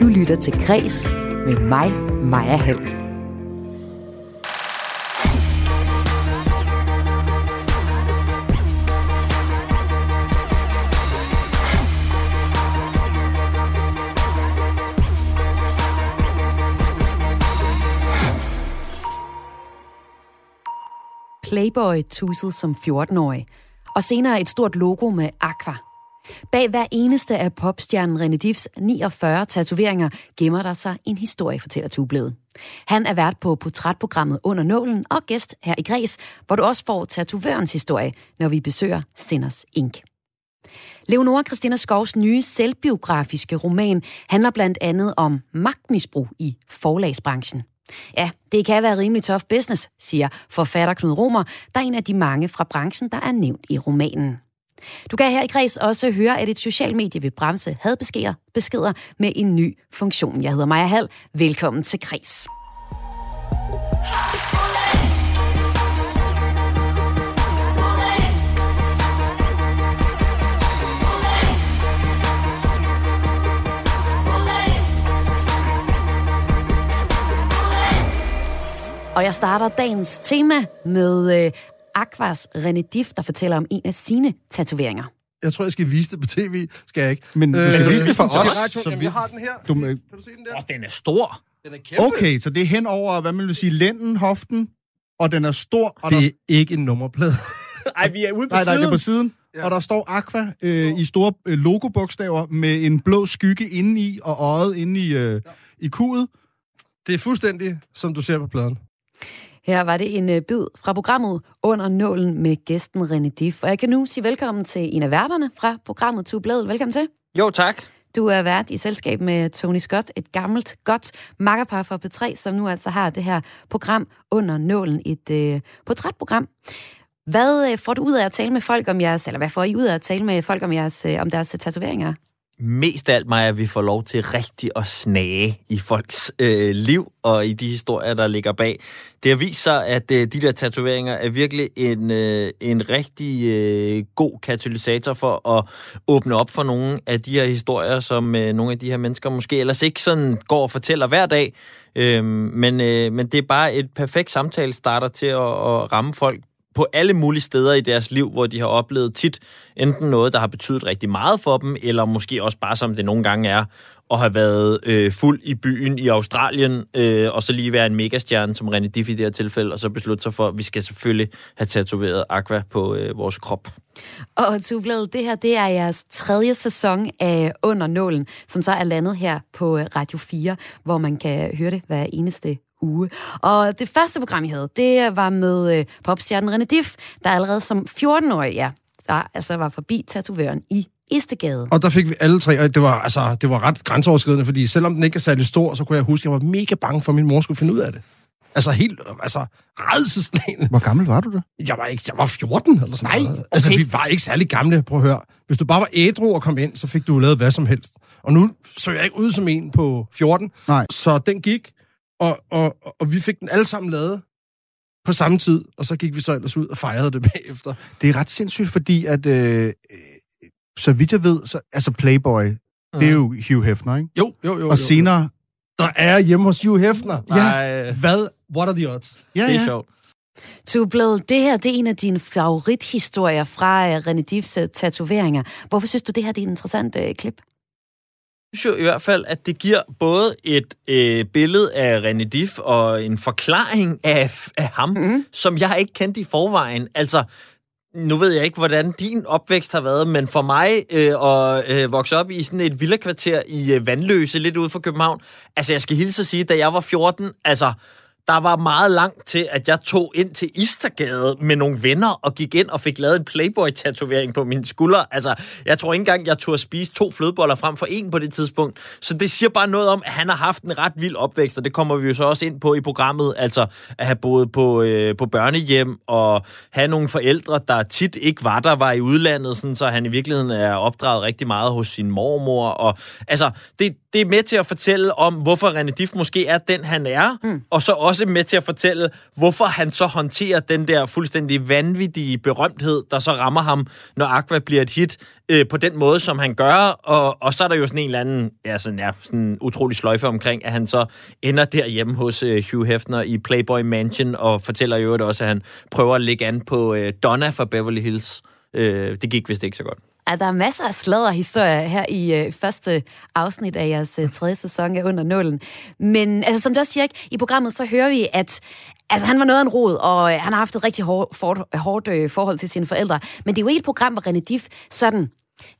Du lytter til Græs med mig, Maja Hall. Playboy tussede som 14-årig, og senere et stort logo med Aqua. Bag hver eneste af popstjernen René Diffs 49 tatoveringer gemmer der sig en historie, fortæller Tubledet. Han er vært på portrætprogrammet Under Nålen og gæst her i Græs, hvor du også får tatovørens historie, når vi besøger Sinners Ink. Leonora Christina Skovs nye selvbiografiske roman handler blandt andet om magtmisbrug i forlagsbranchen. Ja, det kan være rimelig tough business, siger forfatter Knud Romer, der er en af de mange fra branchen, der er nævnt i romanen. Du kan her i Græs også høre, at et socialt medie vil bremse hadbeskeder beskeder med en ny funktion. Jeg hedder Maja Hall. Velkommen til Græs. Og jeg starter dagens tema med øh, Aquas René Diff, der fortæller om en af sine tatoveringer. Jeg tror, jeg skal vise det på tv. Skal jeg ikke? Men du skal Øh, vise det for os. vi- vi- jeg har den her. Du, Kan øh, du se den der? Åh, den er stor. Den er kæmpe. okay, så det er hen over, hvad man vil sige, lænden, hoften, og den er stor, og der... Det er ikke en nummerplade. Ej, vi er ude på Nej, nej, det er siden. på siden. Ja. Ja. Og der står Aqua øh, i store øh, logobogstaver med en blå skygge indeni og øjet inde i, øh, ja. i kuget. Det er fuldstændig, som du ser på pladen. Her var det en øh, bid fra programmet Under Nålen med gæsten René Diff. Og jeg kan nu sige velkommen til en af værterne fra programmet To Bladet. Velkommen til. Jo, tak. Du er vært i selskab med Tony Scott, et gammelt, godt makkerpar for P3, som nu altså har det her program Under Nålen, et øh, portrætprogram. Hvad øh, får du ud af at tale med folk om jeres, eller hvad får I ud af at tale med folk om, jeres, øh, om deres tatoveringer? Mest af alt mig, at vi får lov til rigtig at snage i folks øh, liv og i de historier, der ligger bag. Det har vist sig, at øh, de der tatoveringer er virkelig en, øh, en rigtig øh, god katalysator for at åbne op for nogle af de her historier, som øh, nogle af de her mennesker måske ellers ikke sådan går og fortæller hver dag. Øh, men, øh, men det er bare et perfekt samtale starter til at, at ramme folk på alle mulige steder i deres liv, hvor de har oplevet tit enten noget, der har betydet rigtig meget for dem, eller måske også bare, som det nogle gange er, at have været øh, fuld i byen i Australien, øh, og så lige være en megastjerne, som René Diff i det her tilfælde, og så beslutte sig for, at vi skal selvfølgelig have tatoveret Aqua på øh, vores krop. Og Tublad, det her, det er jeres tredje sæson af Under Nålen, som så er landet her på øh, Radio 4, hvor man kan høre det hver eneste uge. Og det første program, I havde, det var med øh, popstjernen René Diff, der allerede som 14-årig, ja, der altså var forbi tatovøren i Istegade. Og der fik vi alle tre, og det var, altså, det var ret grænseoverskridende, fordi selvom den ikke er særlig stor, så kunne jeg huske, at jeg var mega bange for, at min mor skulle finde ud af det. Altså helt, altså redselslagende. Hvor gammel var du da? Jeg var ikke, jeg var 14 eller sådan Nej, noget. Altså, okay. vi var ikke særlig gamle, prøv at høre. Hvis du bare var ædru og kom ind, så fik du lavet hvad som helst. Og nu så jeg ikke ud som en på 14. Nej. Så den gik, og, og, og vi fik den alle sammen lavet på samme tid, og så gik vi så ellers ud og fejrede det bagefter. Det er ret sindssygt, fordi at, øh, øh, så vidt jeg ved, så, altså Playboy, mm. det er jo Hugh Hefner, ikke? Jo, jo, jo. Og senere... Der er hjemme hos Hugh Hefner. Nej, Hvad? What are the odds? Ja, det er ja. sjovt. Tubladet, det her, det er en af dine favorithistorier fra øh, René Diffs øh, tatoveringer. Hvorfor synes du, det her det er et interessant øh, klip? Synes jo i hvert fald, at det giver både et øh, billede af René Diff og en forklaring af, af ham, mm. som jeg ikke kendte i forvejen. Altså, nu ved jeg ikke, hvordan din opvækst har været, men for mig øh, at øh, vokse op i sådan et villakvarter i øh, Vandløse, lidt ude for København, altså jeg skal hilse at sige, da jeg var 14, altså der var meget langt til, at jeg tog ind til Istergade med nogle venner og gik ind og fik lavet en Playboy-tatovering på min skulder. Altså, jeg tror ikke engang, jeg turde spise to flødeboller frem for en på det tidspunkt. Så det siger bare noget om, at han har haft en ret vild opvækst, og det kommer vi jo så også ind på i programmet. Altså, at have boet på, øh, på børnehjem og have nogle forældre, der tit ikke var der, var i udlandet, sådan, så han i virkeligheden er opdraget rigtig meget hos sin mormor. Og, altså, det, det er med til at fortælle om, hvorfor René Diff måske er den, han er, mm. og så også med til at fortælle, hvorfor han så håndterer den der fuldstændig vanvittige berømthed, der så rammer ham, når Aqua bliver et hit, øh, på den måde, som han gør, og, og så er der jo sådan en eller anden, ja, sådan, ja, sådan utrolig sløjfe omkring, at han så ender derhjemme hos øh, Hugh Hefner i Playboy Mansion, og fortæller jo også, at han prøver at lægge an på øh, Donna fra Beverly Hills. Øh, det gik vist ikke så godt. Ja, der er masser af sladderhistorier her i øh, første afsnit af jeres øh, tredje sæson af Under Nålen. Men altså, som du også siger, ikke, i programmet så hører vi, at altså, han var noget af en rod, og øh, han har haft et rigtig hårdt, for, hårdt øh, forhold til sine forældre. Men det er jo ikke et program, hvor René Diff sådan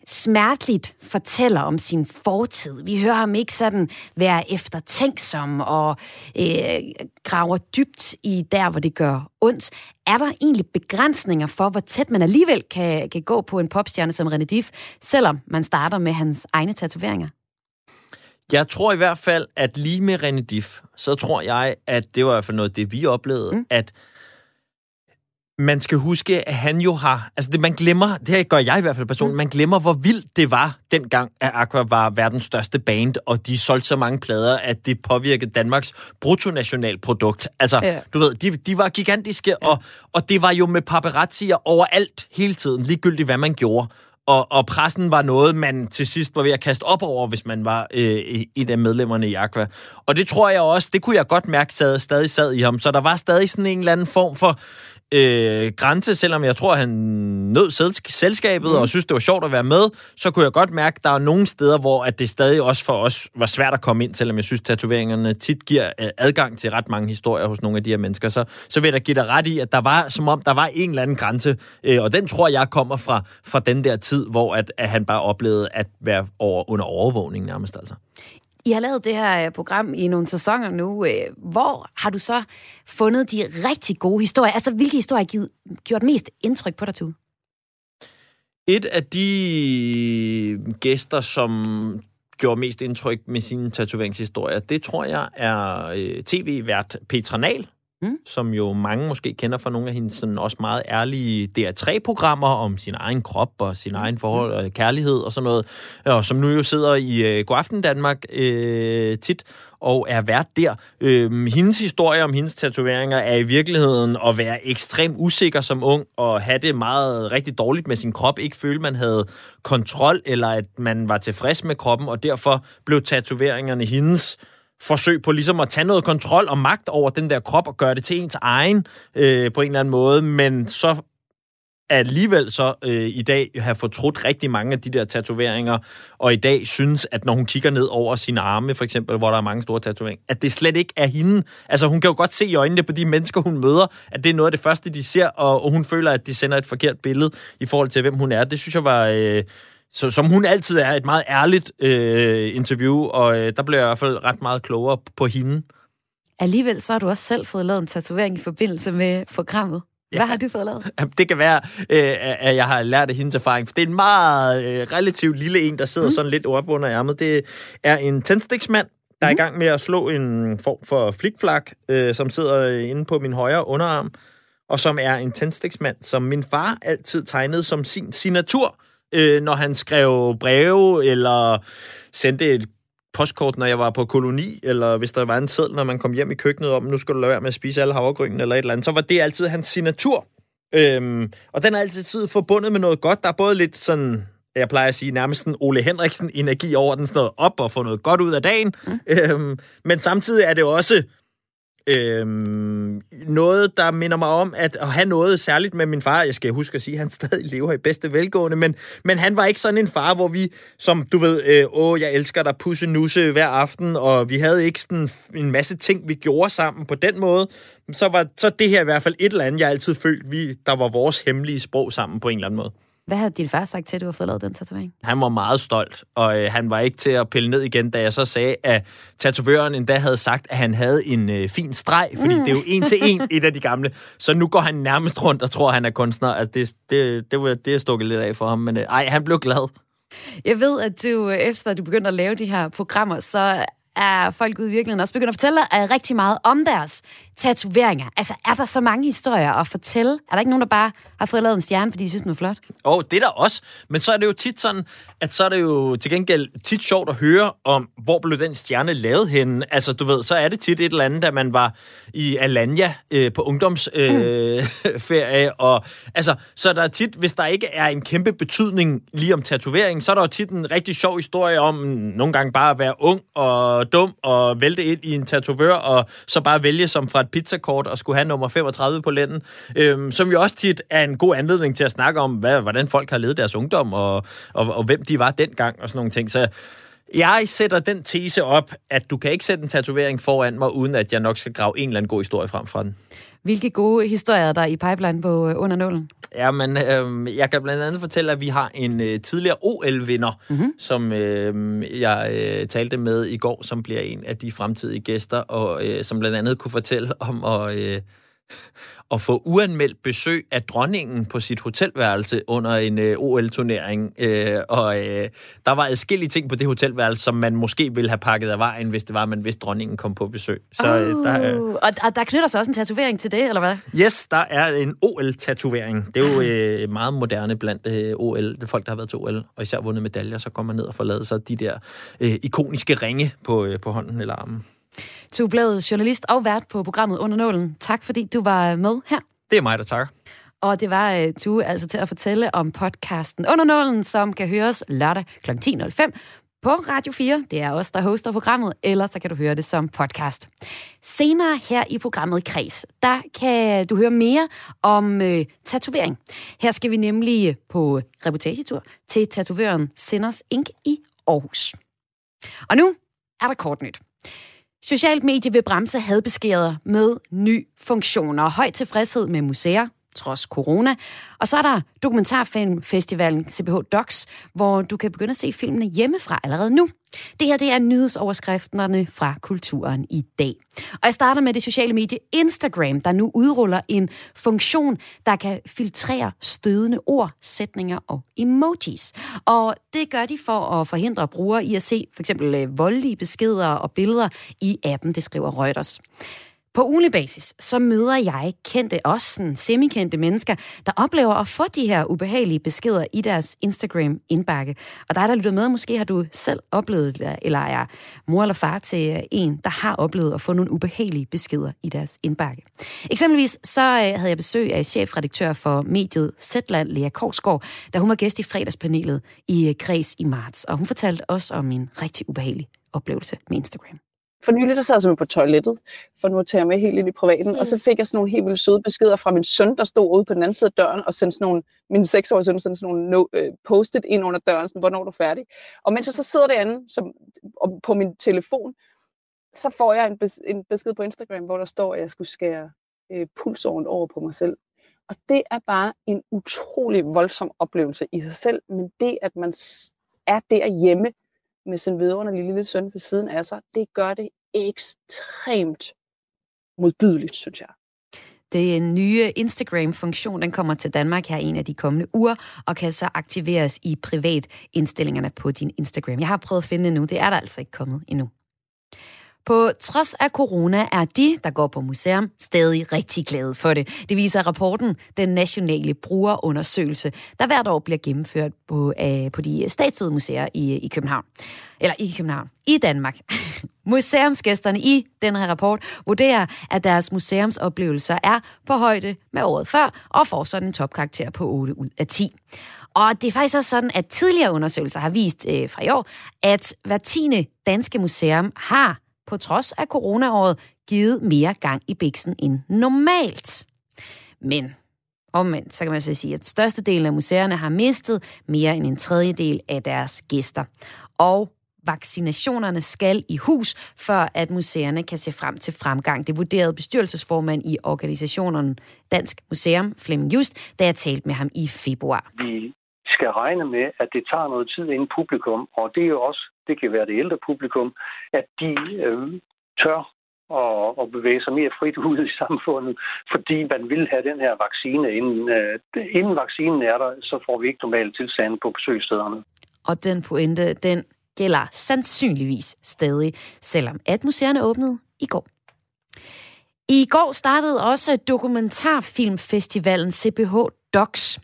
smerteligt fortæller om sin fortid. Vi hører ham ikke sådan være eftertænksom og øh, graver dybt i der, hvor det gør ondt. Er der egentlig begrænsninger for, hvor tæt man alligevel kan, kan gå på en popstjerne som René Diff, selvom man starter med hans egne tatoveringer? Jeg tror i hvert fald, at lige med René Diff, så tror jeg, at det var i hvert fald noget, det vi oplevede, mm. at man skal huske, at han jo har... Altså, det, man glemmer, det her gør jeg i hvert fald personligt, mm. man glemmer, hvor vildt det var dengang, at Aqua var verdens største band, og de solgte så mange plader, at det påvirkede Danmarks bruttonationalprodukt. Altså, ja. du ved, de, de var gigantiske, ja. og, og det var jo med paparazzier overalt hele tiden, ligegyldigt hvad man gjorde. Og, og pressen var noget, man til sidst var ved at kaste op over, hvis man var øh, et af medlemmerne i Aqua. Og det tror jeg også, det kunne jeg godt mærke, sad, stadig sad i ham. Så der var stadig sådan en eller anden form for øh, grænse, selvom jeg tror, han nød selskabet mm. og synes, det var sjovt at være med, så kunne jeg godt mærke, at der er nogle steder, hvor at det stadig også for os var svært at komme ind, selvom jeg synes, tatoveringerne tit giver øh, adgang til ret mange historier hos nogle af de her mennesker. Så, så vil jeg da give dig ret i, at der var, som om der var en eller anden grænse, øh, og den tror jeg kommer fra, fra den der tid, hvor at, at han bare oplevede at være over, under overvågning nærmest altså. I har lavet det her øh, program i nogle sæsoner nu. Øh, hvor har du så fundet de rigtig gode historier? Altså, hvilke historier har gjort mest indtryk på dig, Tue? Et af de gæster, som gjorde mest indtryk med sine tatoveringshistorier, det tror jeg er øh, tv-vært Petra Nahl, mm. som jo mange måske kender fra nogle af hendes sådan også meget ærlige DR3-programmer om sin egen krop og sin egen forhold og kærlighed og sådan noget, og som nu jo sidder i øh, Godaften Danmark øh, tit og er vært der. Øh, hendes historie om hendes tatoveringer er i virkeligheden at være ekstremt usikker som ung og have det meget rigtig dårligt med sin krop, ikke føle, man havde kontrol eller at man var tilfreds med kroppen, og derfor blev tatoveringerne hendes forsøg på ligesom at tage noget kontrol og magt over den der krop og gøre det til ens egen øh, på en eller anden måde, men så alligevel så øh, i dag have fortrudt rigtig mange af de der tatoveringer, og i dag synes, at når hun kigger ned over sine arme, for eksempel, hvor der er mange store tatoveringer, at det slet ikke er hende. Altså, hun kan jo godt se i øjnene på de mennesker, hun møder, at det er noget af det første, de ser, og, og hun føler, at de sender et forkert billede i forhold til, hvem hun er. Det synes jeg var... Øh, så, som hun altid er, et meget ærligt øh, interview, og øh, der blev jeg i hvert fald ret meget klogere på hende. Alligevel så har du også selv fået lavet en tatovering i forbindelse med programmet. Hvad ja. har du fået lavet? Det kan være, øh, at jeg har lært af hendes erfaring, for det er en meget øh, relativt lille en, der sidder mm. sådan lidt op under ærmet. Det er en tændstiksmand, der er i mm. gang med at slå en form for flikflak, øh, som sidder inde på min højre underarm, og som er en tændstiksmand, som min far altid tegnede som sin signatur øh, når han skrev breve, eller sendte et postkort, når jeg var på koloni, eller hvis der var en seddel, når man kom hjem i køkkenet om, nu skal du lade være med at spise alle havregryn, eller et eller andet, så var det altid hans signatur. Øhm, og den er altid forbundet med noget godt. Der er både lidt sådan, jeg plejer at sige, nærmest en Ole Henriksen-energi over den, sådan noget op og få noget godt ud af dagen. Mm. Øhm, men samtidig er det også Øhm, noget, der minder mig om at, at have noget særligt med min far. Jeg skal huske at sige, at han stadig lever i bedste velgående, men, men han var ikke sådan en far, hvor vi, som du ved, øh, åh, jeg elsker dig, pusse nusse hver aften, og vi havde ikke sådan en masse ting, vi gjorde sammen på den måde. Så var så det her i hvert fald et eller andet, jeg altid følte, vi, der var vores hemmelige sprog sammen på en eller anden måde. Hvad havde din far sagt til, at du har fået lavet den tatovering? Han var meget stolt, og øh, han var ikke til at pille ned igen, da jeg så sagde, at tatovøren endda havde sagt, at han havde en øh, fin streg, fordi mm. det er jo en til en et af de gamle. Så nu går han nærmest rundt og tror, at han er kunstner. Altså, det, det, det, det, det er stukket lidt af for ham, men øh, ej, han blev glad. Jeg ved, at du, øh, efter du begyndte at lave de her programmer, så er folk ude i virkeligheden også begyndt at fortælle uh, rigtig meget om deres tatoveringer. Altså, er der så mange historier at fortælle? Er der ikke nogen, der bare har fået lavet en stjerne, fordi de synes, den er flot? Åh, oh, det er der også. Men så er det jo tit sådan, at så er det jo til gengæld tit sjovt at høre om, hvor blev den stjerne lavet henne. Altså, du ved, så er det tit et eller andet, da man var i Alanya øh, på ungdomsferie. Øh, ferie, og altså, så er der tit, hvis der ikke er en kæmpe betydning lige om tatovering, så er der jo tit en rigtig sjov historie om nogle gange bare at være ung og dum og vælte ind i en tatovør, og så bare vælge som fra et pizzakort og skulle have nummer 35 på lænden. Øhm, som jo også tit er en god anledning til at snakke om, hvad, hvordan folk har levet deres ungdom, og, og, og hvem de var dengang, og sådan nogle ting. Så jeg sætter den tese op, at du kan ikke sætte en tatovering foran mig, uden at jeg nok skal grave en eller anden god historie frem fra den. Hvilke gode historier er der i pipeline på øh, under nullen? Ja, men øh, jeg kan blandt andet fortælle, at vi har en øh, tidligere OL-vinder, mm-hmm. som øh, jeg øh, talte med i går, som bliver en af de fremtidige gæster, og øh, som blandt andet kunne fortælle om at... Øh, at få uanmeldt besøg af dronningen på sit hotelværelse under en øh, OL-turnering. Øh, og øh, der var adskillige ting på det hotelværelse, som man måske ville have pakket af vejen, hvis det var, man vidste, dronningen kom på besøg. Så, oh, øh, der, øh, og, og der knytter sig også en tatovering til det, eller hvad? Yes, der er en OL-tatovering. Det er jo øh, meget moderne blandt øh, OL. Folk, der har været til OL, og især vundet medaljer, så kommer man ned og får lavet sig de der øh, ikoniske ringe på, øh, på hånden eller armen. Du blev journalist og vært på programmet Under Nålen. Tak fordi du var med her. Det er mig, der takker. Og det var uh, Tue altså til at fortælle om podcasten Under Nålen, som kan høres lørdag kl. 10.05 på Radio 4. Det er os, der hoster programmet, eller så kan du høre det som podcast. Senere her i programmet Kreds, der kan du høre mere om øh, tatovering. Her skal vi nemlig på reportagetur til tatovøren Senders Ink i Aarhus. Og nu er der kort nyt. Socialt medie vil bremse hadbeskeder med ny funktioner og høj tilfredshed med museer, trods corona. Og så er der dokumentarfilmfestivalen CBH Docs, hvor du kan begynde at se filmene hjemmefra allerede nu. Det her det er nyhedsoverskrifterne fra kulturen i dag. Og jeg starter med det sociale medie Instagram, der nu udruller en funktion, der kan filtrere stødende ord, sætninger og emojis. Og det gør de for at forhindre brugere i at se for eksempel øh, voldelige beskeder og billeder i appen, det skriver Reuters. På ugenlig basis, så møder jeg kendte, også sådan semikendte mennesker, der oplever at få de her ubehagelige beskeder i deres Instagram-indbakke. Og dig, der lytter med, måske har du selv oplevet det, eller er mor eller far til øh, en, der har oplevet at få nogle ubehagelige beskeder i deres indbakke. Eksempelvis så øh, havde jeg besøg af chefredaktør for mediet Zetland, Lea Korsgaard, da hun var gæst i fredagspanelet i øh, Kreds i marts. Og hun fortalte også om en rigtig ubehagelig oplevelse med Instagram. For nylig der sad jeg på toilettet, for nu tager jeg med helt ind i privaten, mm. og så fik jeg sådan nogle helt vildt søde beskeder fra min søn, der stod ude på den anden side af døren, og sendte sådan nogle, min seksårige søn sendte sådan nogle no, øh, post-it ind under døren, sådan, hvornår er du færdig? Og mens jeg så sidder derinde som, på min telefon, så får jeg en, bes, en besked på Instagram, hvor der står, at jeg skulle skære øh, pulsåren over på mig selv. Og det er bare en utrolig voldsom oplevelse i sig selv, men det, at man er derhjemme med sin vidunderlige lille søn ved siden af sig, det gør det ekstremt modbydeligt, synes jeg. Den nye Instagram-funktion, den kommer til Danmark her en af de kommende uger, og kan så aktiveres i privat indstillingerne på din Instagram. Jeg har prøvet at finde det nu, det er der altså ikke kommet endnu. På trods af corona er de, der går på museum, stadig rigtig glade for det. Det viser rapporten Den Nationale Brugerundersøgelse, der hvert år bliver gennemført på, øh, på de statslige museer i, i København. Eller i København. I Danmark. Museumsgæsterne i den her rapport vurderer, at deres museumsoplevelser er på højde med året før, og får sådan en topkarakter på 8 ud af 10. Og det er faktisk også sådan, at tidligere undersøgelser har vist øh, fra i år, at hver tiende danske museum har på trods af coronaåret givet mere gang i biksen end normalt. Men omvendt, så kan man så sige, at størstedelen af museerne har mistet mere end en tredjedel af deres gæster. Og vaccinationerne skal i hus, før at museerne kan se frem til fremgang. Det vurderede bestyrelsesformand i organisationen Dansk Museum, Flemming Just, da jeg talte med ham i februar. Vi skal regne med, at det tager noget tid inden publikum, og det er jo også, det kan være det ældre publikum, at de øh, tør og, og bevæge sig mere frit ud i samfundet, fordi man vil have den her vaccine. Inden, øh, inden vaccinen er der, så får vi ikke normale tilstande på besøgsstederne. Og den pointe, den gælder sandsynligvis stadig, selvom at museerne åbnede i går. I går startede også dokumentarfilmfestivalen CPH Docs.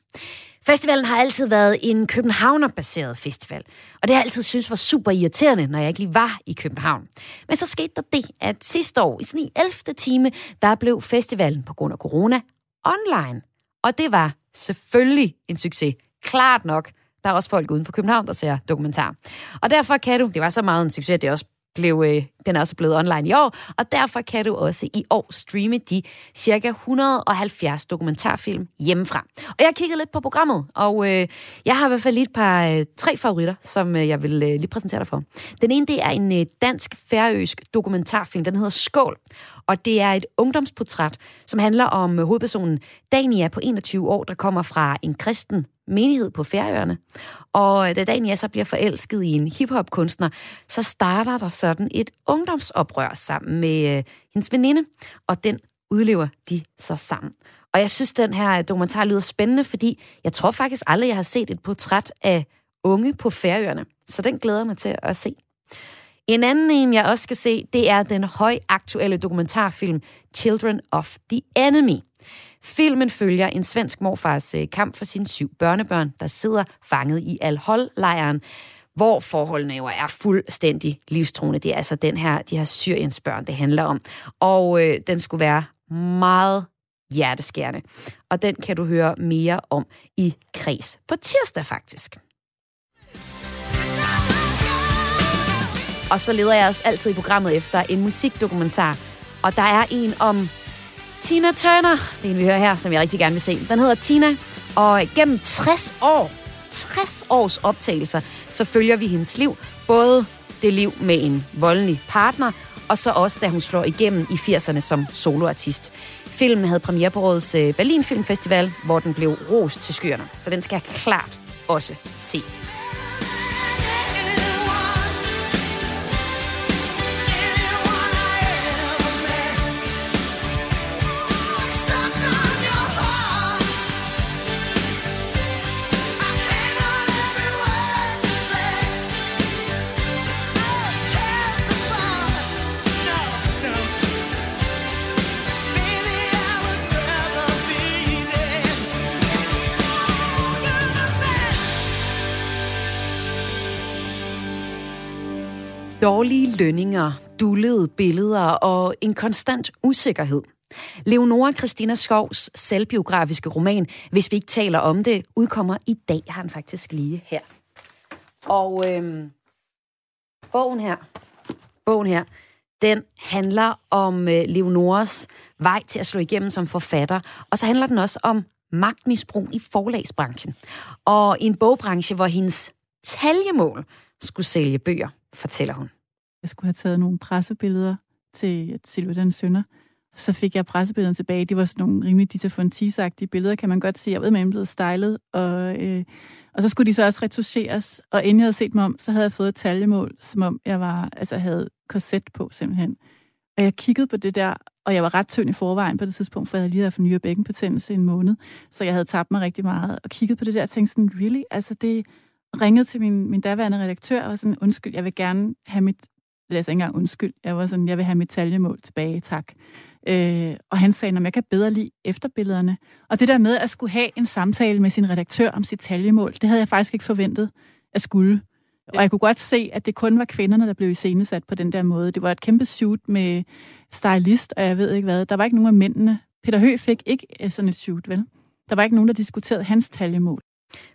Festivalen har altid været en Københavner-baseret festival, og det har jeg altid synes var super irriterende, når jeg ikke lige var i København. Men så skete der det, at sidste år, i sådan i 11. time, der blev festivalen på grund af corona online. Og det var selvfølgelig en succes. Klart nok. Der er også folk uden for København, der ser dokumentar. Og derfor kan du, det var så meget en succes, at det også blev, øh, den er også blevet online i år, og derfor kan du også i år streame de cirka 170 dokumentarfilm hjemmefra. Og jeg har kigget lidt på programmet, og øh, jeg har i hvert fald lige et par øh, tre favoritter, som øh, jeg vil øh, lige præsentere dig for. Den ene, det er en øh, dansk-færøsk dokumentarfilm, den hedder Skål, og det er et ungdomsportræt, som handler om øh, hovedpersonen Dania på 21 år, der kommer fra en kristen menighed på Færøerne. Og øh, da Dania så bliver forelsket i en hiphop-kunstner, så starter der sådan et ungdomsoprør sammen med øh, hendes veninde, og den udlever de så sammen. Og jeg synes, den her dokumentar lyder spændende, fordi jeg tror faktisk aldrig, jeg har set et portræt af unge på Færøerne. Så den glæder jeg mig til at se. En anden en, jeg også skal se, det er den højaktuelle dokumentarfilm Children of the Enemy. Filmen følger en svensk morfars øh, kamp for sine syv børnebørn, der sidder fanget i Al-Hol-lejren, hvor forholdene jo er fuldstændig livstruende. Det er altså den her, de her Syriens børn, det handler om. Og øh, den skulle være meget hjerteskærende. Og den kan du høre mere om i Kreds på tirsdag faktisk. Og så leder jeg os altid i programmet efter en musikdokumentar. Og der er en om Tina Turner. Det er en, vi hører her, som jeg rigtig gerne vil se. Den hedder Tina, og gennem 60 år, 60 års optagelser, så følger vi hendes liv. Både det liv med en voldelig partner, og så også, da hun slår igennem i 80'erne som soloartist. Filmen havde premiere på årets øh, Berlin Filmfestival, hvor den blev rost til skyerne. Så den skal jeg klart også se. Dårlige lønninger, dullede billeder og en konstant usikkerhed. Leonora Christina Skovs selvbiografiske roman, Hvis vi ikke taler om det, udkommer i dag, har han faktisk lige her. Og øhm, bogen her, bogen her, den handler om øh, Leonoras vej til at slå igennem som forfatter, og så handler den også om magtmisbrug i forlagsbranchen. Og en bogbranche, hvor hendes taljemål skulle sælge bøger, fortæller hun. Jeg skulle have taget nogle pressebilleder til Silverdans Sønder. Så fik jeg pressebillederne tilbage. Det var sådan nogle rimelig Dita Fontis-agtige billeder, kan man godt se. Jeg ved, man blevet stylet. Og, øh, og så skulle de så også retuscheres. Og inden jeg havde set mig om, så havde jeg fået et taljemål, som om jeg var, altså havde korset på simpelthen. Og jeg kiggede på det der, og jeg var ret tynd i forvejen på det tidspunkt, for jeg havde lige haft for nyere bækkenbetændelse i en måned. Så jeg havde tabt mig rigtig meget. Og kiggede på det der og tænkte sådan, really? Altså det ringede til min, min daværende redaktør og var sådan, undskyld, jeg vil gerne have mit jeg ikke engang undskyld. Jeg var sådan, jeg vil have mit taljemål tilbage, tak. Øh, og han sagde, at jeg kan bedre lide efterbillederne. Og det der med at skulle have en samtale med sin redaktør om sit taljemål, det havde jeg faktisk ikke forventet at skulle. Og jeg kunne godt se, at det kun var kvinderne, der blev iscenesat på den der måde. Det var et kæmpe shoot med stylist, og jeg ved ikke hvad. Der var ikke nogen af mændene. Peter Høgh fik ikke øh, sådan et shoot, vel? Der var ikke nogen, der diskuterede hans taljemål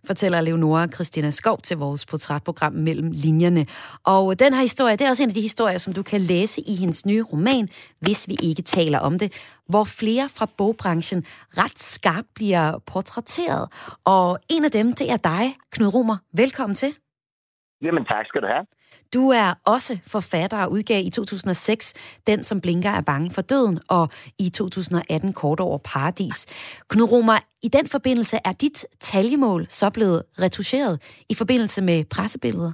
fortæller Leonora Christina Skov til vores portrætprogram Mellem Linjerne. Og den her historie, det er også en af de historier, som du kan læse i hendes nye roman, Hvis vi ikke taler om det, hvor flere fra bogbranchen ret skarpt bliver portrætteret. Og en af dem, det er dig, Knud Romer. Velkommen til. Jamen tak skal du have. Du er også forfatter og udgav i 2006 Den, som blinker er bange for døden, og i 2018 Kort over paradis. Knud Romer, i den forbindelse er dit taljemål så blevet retuscheret i forbindelse med pressebilleder?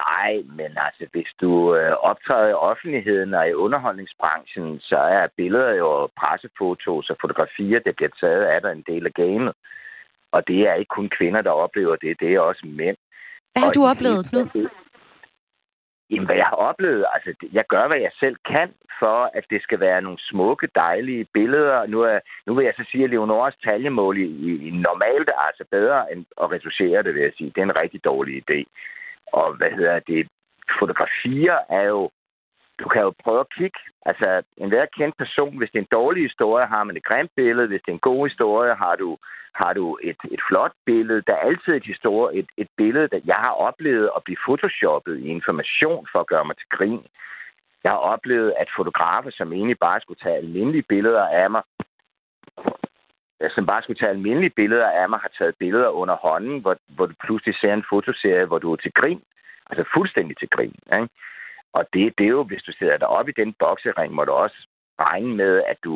Nej, men altså, hvis du øh, optræder i offentligheden og i underholdningsbranchen, så er billeder jo pressefotos og fotografier, der bliver taget af dig en del af gamet. Og det er ikke kun kvinder, der oplever det, det er også mænd. Hvad har du oplevet, Knud? Jamen, hvad jeg har oplevet, altså, jeg gør, hvad jeg selv kan, for at det skal være nogle smukke, dejlige billeder. Nu, er, nu vil jeg så sige, at Leonoras taljemål i, i normalt er altså bedre end at reducere det, vil jeg sige. Det er en rigtig dårlig idé. Og hvad hedder det? Fotografier er jo du kan jo prøve at kigge. Altså, en hver kendt person, hvis det er en dårlig historie, har man et grimt billede. Hvis det er en god historie, har du, har du et, et flot billede. Der er altid et, historie, et, et billede, der jeg har oplevet at blive photoshoppet i information for at gøre mig til grin. Jeg har oplevet, at fotografer, som egentlig bare skulle tage almindelige billeder af mig, som bare skulle tage almindelige billeder af mig, har taget billeder under hånden, hvor, hvor du pludselig ser en fotoserie, hvor du er til grin. Altså fuldstændig til grin. Ikke? Og det, det er jo, hvis du sidder deroppe i den boksering, må du også regne med, at du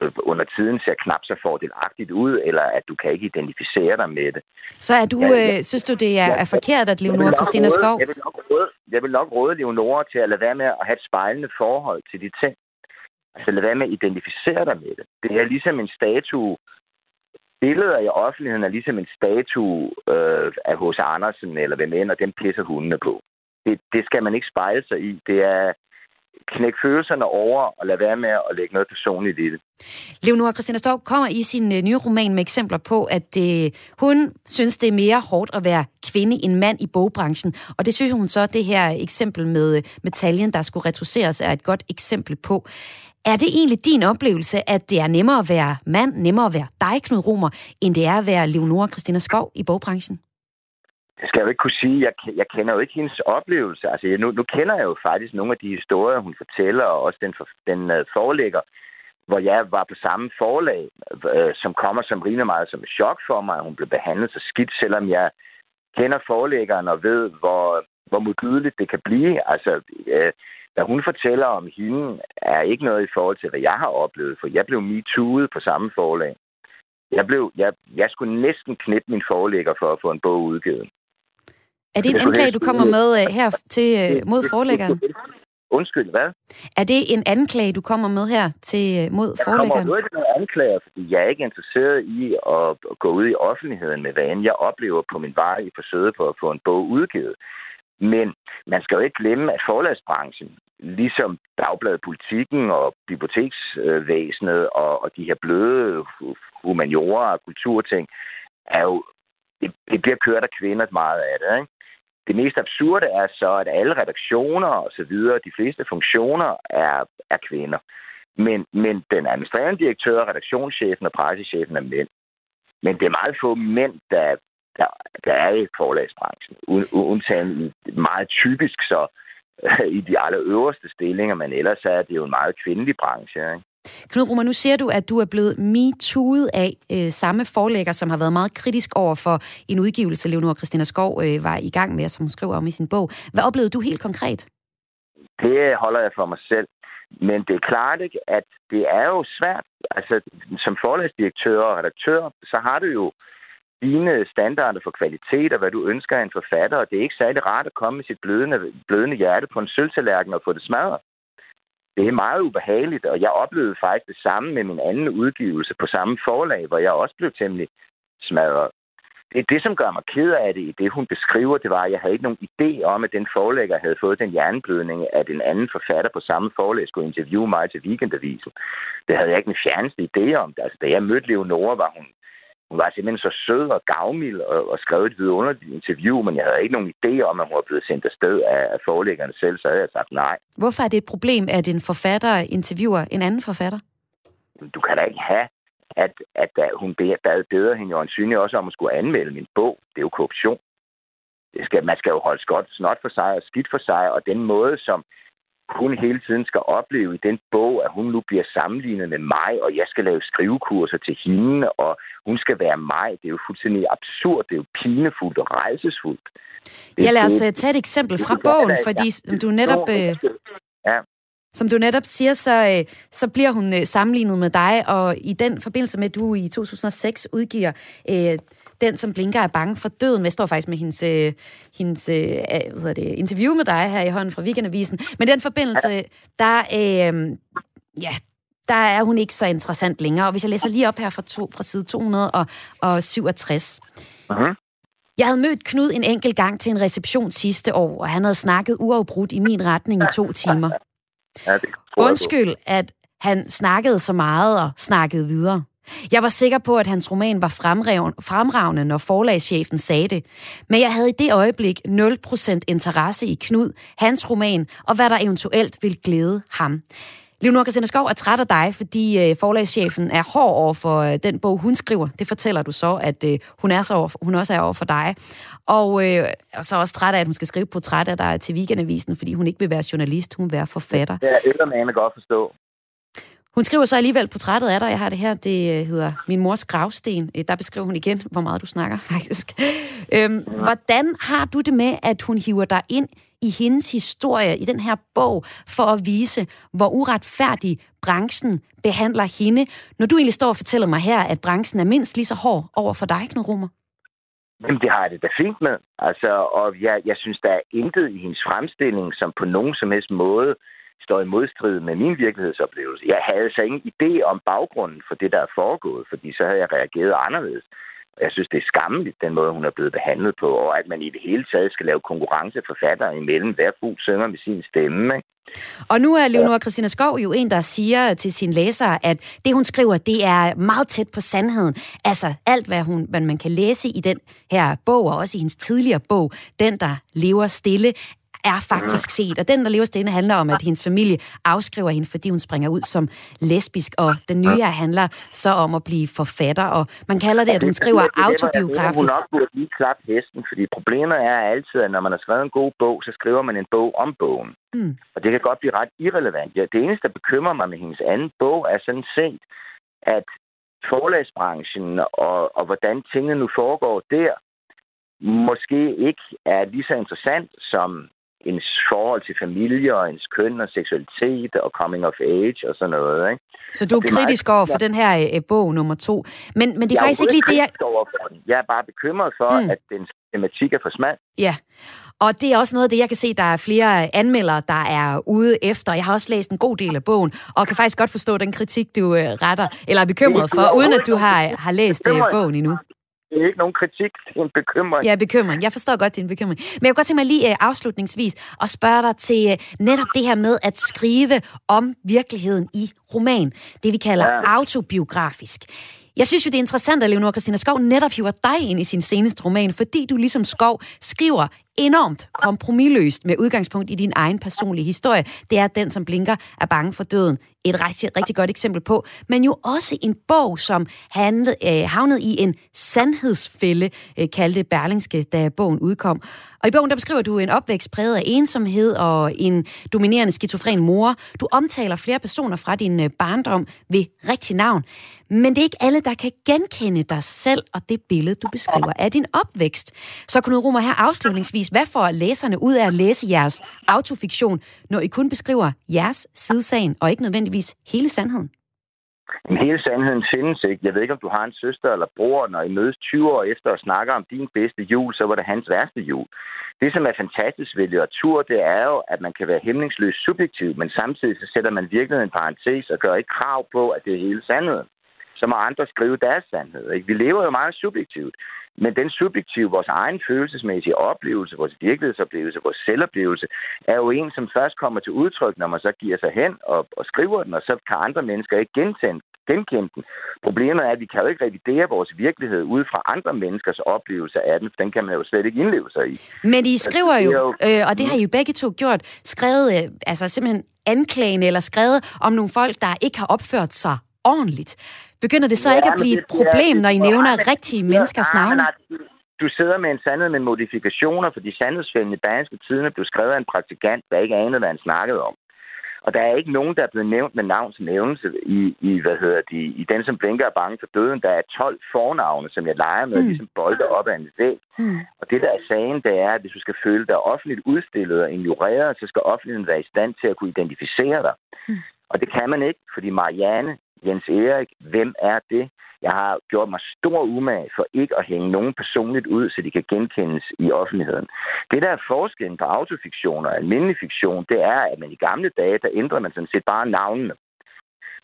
øh, under tiden ser knap så fordelagtigt ud, eller at du kan ikke identificere dig med det. Så er du, ja, ja, øh, synes du, det er, er forkert, at Leonora Christina Skov... Jeg vil, nok råde, jeg vil nok råde Leonora til at lade være med at have et spejlende forhold til de ting. Altså lade være med at identificere dig med det. Det er ligesom en statue. Billeder i offentligheden er ligesom en statue øh, af H.C. Andersen, eller hvem end, og dem pisser hundene på det, det skal man ikke spejle sig i. Det er knæk følelserne over og lade være med at lægge noget personligt i det. Leonora Christina Stork kommer i sin øh, nye roman med eksempler på, at det, hun synes, det er mere hårdt at være kvinde end mand i bogbranchen. Og det synes hun så, det her eksempel med, øh, med taljen, der skulle retroceres, er et godt eksempel på. Er det egentlig din oplevelse, at det er nemmere at være mand, nemmere at være dig, Knud Romer, end det er at være Leonora Christina Skov i bogbranchen? Det skal jeg jo ikke kunne sige. Jeg, jeg kender jo ikke hendes oplevelse. Altså, jeg, nu, nu kender jeg jo faktisk nogle af de historier, hun fortæller, og også den, for, den uh, forelægger, hvor jeg var på samme forlag, uh, som kommer som rimelig meget som et chok for mig, at hun blev behandlet så skidt, selvom jeg kender forelæggeren og ved, hvor, hvor modbydeligt det kan blive. Altså, uh, hvad hun fortæller om hende, er ikke noget i forhold til, hvad jeg har oplevet, for jeg blev MeToo'et på samme forlag. Jeg, blev, jeg, jeg skulle næsten knippe min forelægger for at få en bog udgivet. Er det en anklage, du kommer med uh, her til uh, mod forlæggeren? Undskyld, hvad? Er det en anklage, du kommer med her til uh, mod forlæggeren? Jeg kommer med en anklager, fordi jeg er ikke interesseret i at gå ud i offentligheden med, hvad end jeg oplever på min vej i forsøget på at få en bog udgivet. Men man skal jo ikke glemme, at forlagsbranchen, ligesom Dagbladet Politikken og biblioteksvæsenet og, og de her bløde humaniorer og kulturting, er jo det, det bliver kørt af kvinder meget af det. Ikke? Det mest absurde er så, at alle redaktioner og så videre, de fleste funktioner er, er kvinder. Men, men den administrerende direktør, redaktionschefen og pressechefen er mænd. Men det er meget få mænd, der, der, der er i forlagsbranchen. Undtagen meget typisk så øh, i de allerøverste stillinger, men ellers er det jo en meget kvindelig branche. Ikke? Knud Rummer, nu siger du, at du er blevet metooet af øh, samme forlægger, som har været meget kritisk over for en udgivelse, Leonora Christina Skov øh, var i gang med, som hun skriver om i sin bog. Hvad oplevede du helt konkret? Det holder jeg for mig selv. Men det er klart ikke, at det er jo svært. Altså, som forlagsdirektør og redaktør, så har du jo dine standarder for kvalitet og hvad du ønsker af en forfatter, og det er ikke særlig rart at komme med sit blødende, blødende hjerte på en sølvtallerken og få det smadret det er meget ubehageligt, og jeg oplevede faktisk det samme med min anden udgivelse på samme forlag, hvor jeg også blev temmelig smadret. Det det, som gør mig ked af det i det, hun beskriver, det var, at jeg havde ikke nogen idé om, at den forlægger havde fået den hjerneblødning, at en anden forfatter på samme forlag skulle interviewe mig til weekendavisen. Det havde jeg ikke en fjerneste idé om. Altså, da jeg mødte Leonora, var hun hun var simpelthen så sød og gavmild og, og skrev et vidunderligt interview, men jeg havde ikke nogen idé om, at hun var blevet sendt afsted af, af forelæggerne selv, så havde jeg sagt nej. Hvorfor er det et problem, at en forfatter interviewer en anden forfatter? Du kan da ikke have, at, at, at hun bad bedre hende jo synlig også om at skulle anmelde min bog. Det er jo korruption. Det skal, man skal jo holde skot, snot for sig og skidt for sig, og den måde, som hun hele tiden skal opleve i den bog, at hun nu bliver sammenlignet med mig, og jeg skal lave skrivekurser til hende, og hun skal være mig. Det er jo fuldstændig absurd, det er jo pinefuldt og rejsesfuldt. Det, ja, lad os det, øh, tage et eksempel fra bogen, fordi som du netop... Øh, ja. Som du netop siger, så, øh, så bliver hun sammenlignet med dig, og i den forbindelse med, at du i 2006 udgiver øh, den, som blinker er bange for døden. Jeg står faktisk med hendes, øh, hendes øh, hvad hedder det, interview med dig her i hånden fra Weekendavisen. Men den forbindelse, der, øh, ja, der er hun ikke så interessant længere. Og hvis jeg læser lige op her fra, to, fra side 267. Uh-huh. Jeg havde mødt Knud en enkelt gang til en reception sidste år, og han havde snakket uafbrudt i min retning i to timer. Ja, det. Undskyld, at han snakkede så meget og snakkede videre. Jeg var sikker på, at hans roman var fremragende, når forlagschefen sagde det. Men jeg havde i det øjeblik 0% interesse i Knud, hans roman, og hvad der eventuelt ville glæde ham. Leonora Christina er træt af dig, fordi øh, forlagschefen er hård over for øh, den bog, hun skriver. Det fortæller du så, at øh, hun, er så over, hun også er over for dig. Og øh, så også træt af, at hun skal skrive portræt af dig til Weekendavisen, fordi hun ikke vil være journalist, hun vil være forfatter. Det er eddermame godt forstå. Hun skriver så alligevel portrættet af dig. Jeg har det her. Det øh, hedder Min mors gravsten. Øh, der beskriver hun igen, hvor meget du snakker, faktisk. Øhm, hvordan har du det med, at hun hiver dig ind i hendes historie, i den her bog, for at vise, hvor uretfærdig branchen behandler hende, når du egentlig står og fortæller mig her, at branchen er mindst lige så hård over for dig, Knud Romer? Jamen, det har jeg det da fint med. Altså, og jeg, jeg synes, der er intet i hendes fremstilling, som på nogen som helst måde står i modstrid med min virkelighedsoplevelse. Jeg havde så ingen idé om baggrunden for det, der er foregået, fordi så havde jeg reageret anderledes. Jeg synes, det er skammeligt, den måde, hun er blevet behandlet på, og at man i det hele taget skal lave konkurrenceforfattere imellem. Hver fugl synger med sin stemme, ikke? Og nu er Leonora Christina Skov jo en, der siger til sine læsere, at det, hun skriver, det er meget tæt på sandheden. Altså alt, hvad, hun, hvad man kan læse i den her bog, og også i hendes tidligere bog, Den, der lever stille, er faktisk set. Og den, der lever stille, handler om, at hendes familie afskriver hende, fordi hun springer ud som lesbisk. Og den nye handler så om at blive forfatter. Og man kalder det, at hun skriver autobiografisk. Hun nok burde lige klappe hesten, fordi problemet er altid, at når man har skrevet en god bog, så skriver man en bog om bogen. Mm. Og det kan godt blive ret irrelevant. Ja, det eneste, der bekymrer mig med hendes anden bog, er sådan set, at forlagsbranchen og, og hvordan tingene nu foregår der, måske ikke er lige så interessant som ens forhold til familie og ens køn og seksualitet og coming of age og sådan noget. Ikke? Så du er er meget- kritisk over for den her øh, bog nummer to. Men, men det er jeg faktisk ikke lige det, jeg... over for den. Jeg er bare bekymret for, Mm. mm. at den tematik er for smal. Ja, og det er også noget af det, jeg kan se, der er flere anmeldere, der er ude efter. Jeg har også læst en god del af bogen, og kan faktisk godt forstå den kritik, du øh, retter, eller er bekymret for, uden at du har, har læst øh, bogen endnu. Det er ikke nogen kritik, det er en bekymring. Ja, bekymring. Jeg forstår godt din bekymring. Men jeg kunne godt tænke mig lige uh, afslutningsvis at spørge dig til uh, netop det her med at skrive om virkeligheden i roman. Det vi kalder ja. Autobiografisk. Jeg synes jo, det er interessant, at Leonora Christina Skov netop hiver dig ind i sin seneste roman, fordi du ligesom Skov skriver enormt kompromilløst med udgangspunkt i din egen personlige historie. Det er den, som blinker er bange for døden. Et rigtig, rigtig godt eksempel på. Men jo også en bog, som handlede, øh, havnede i en sandhedsfælde, øh, kaldte Berlingske, da bogen udkom. Og i bogen der beskriver du en opvækst præget af ensomhed og en dominerende skizofren mor. Du omtaler flere personer fra din øh, barndom ved rigtig navn. Men det er ikke alle, der kan genkende dig selv og det billede, du beskriver af din opvækst. Så kunne Rummer her afslutningsvis, hvad får læserne ud af at læse jeres autofiktion, når I kun beskriver jeres sidesagen og ikke nødvendigvis hele sandheden? Men hele sandheden findes ikke. Jeg ved ikke, om du har en søster eller bror, når I mødes 20 år efter og snakker om din bedste jul, så var det hans værste jul. Det, som er fantastisk ved litteratur, det er jo, at man kan være hæmningsløs subjektiv, men samtidig så sætter man virkelig en parentes og gør ikke krav på, at det er hele sandheden. Så må andre skrive deres sandhed. Ikke? Vi lever jo meget subjektivt. Men den subjektive, vores egen følelsesmæssige oplevelse, vores virkelighedsoplevelse, vores selvoplevelse, er jo en, som først kommer til udtryk, når man så giver sig hen og, og skriver den, og så kan andre mennesker ikke genkende, genkende den. Problemet er, at vi kan jo ikke revidere vores virkelighed ud fra andre menneskers oplevelse af den, for den kan man jo slet ikke indleve sig i. Men I skriver er jo, jo- øh, og det har I jo begge to gjort, skrevet, øh, altså simpelthen anklagende eller skrevet om nogle folk, der ikke har opført sig ordentligt. Begynder det så Ja, ikke at blive det- et problem, det- når I nævner nej, rigtige menneskers nej, navne? du- sidder med en sandhed med modifikationer, fordi sandhedsfælden i Berlingske Tidene blev skrevet af en praktikant, der ikke anede, hvad han snakkede om. Og der er ikke nogen, der er blevet nævnt med navns nævnelse i, i, hvad hedder de, i den, som blinker er bange for døden. Der er 12 fornavne, som jeg leger med, Mm. mm. ligesom bolde op ad en væg. Hmm. Og det, der er sagen, det er, at hvis du skal føle dig offentligt udstillet og ignoreret, så skal offentligheden være i stand til at kunne identificere dig. Mm. Og det kan man ikke, fordi Marianne, Jens Erik, hvem er det? Jeg har gjort mig stor umage for ikke at hænge nogen personligt ud, så de kan genkendes i offentligheden. Det, der er forskellen på autofiktion og almindelig fiktion, det er, at man i gamle dage, der ændrede man sådan set bare navnene.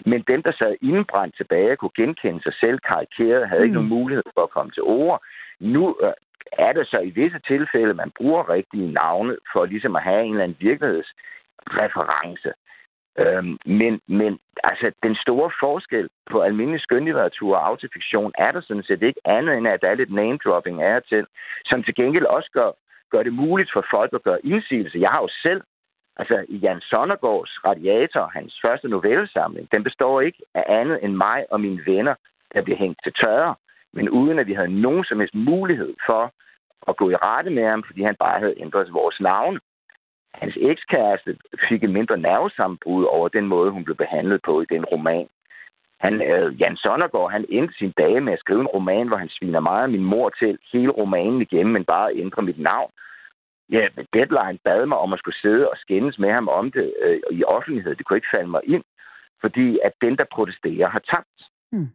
Men dem, der sad indbrændt tilbage, kunne genkende sig selv karikeret, havde ikke Mm. nogen mulighed for at komme til ord. Nu øh, er det så i visse tilfælde, man bruger rigtige navne for ligesom at have en eller anden virkelighedsreference. Øhm, men, men altså, den store forskel på almindelig skønlitteratur og autofiktion er der sådan set ikke andet end, at der er lidt name-dropping af til, som til gengæld også gør, gør det muligt for folk at gøre indsigelse. Jeg har jo selv, altså i Jan Sonnergaards Radiator, hans første novellesamling, den består ikke af andet end mig og mine venner, der bliver hængt til tørre, men uden at vi havde nogen som helst mulighed for at gå i rette med ham, fordi han bare havde ændret vores navn. Hans ekskæreste fik et mindre nervesambrud over den måde, hun blev behandlet på i den roman. Han, øh, Jan Sonnergaard, han endte sin dage med at skrive en roman, hvor han sviner meget af min mor til hele romanen igennem, men bare ændrer mit navn. Ja, Deadline bad mig om at skulle sidde og skændes med ham om det øh, i offentlighed. Det kunne ikke falde mig ind, fordi at den, der protesterer, har tabt. Hmm.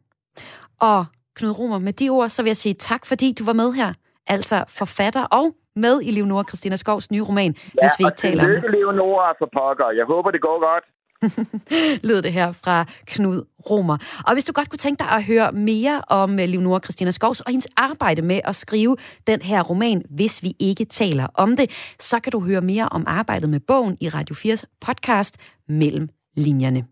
Og Knud Romer, med de ord, så vil jeg sige tak, fordi du var med her. Altså forfatter og med i Leonora Christina Skovs nye roman, ja, hvis vi ikke taler om det. Ja, Leonora for pokker. Jeg håber, det går godt. lød det her fra Knud Romer. Og hvis du godt kunne tænke dig at høre mere om øh, Leonora Christina Skovs og hendes arbejde med at skrive den her roman, hvis vi ikke taler om det, så kan du høre mere om arbejdet med bogen i Radio 4's podcast Mellem Linjerne.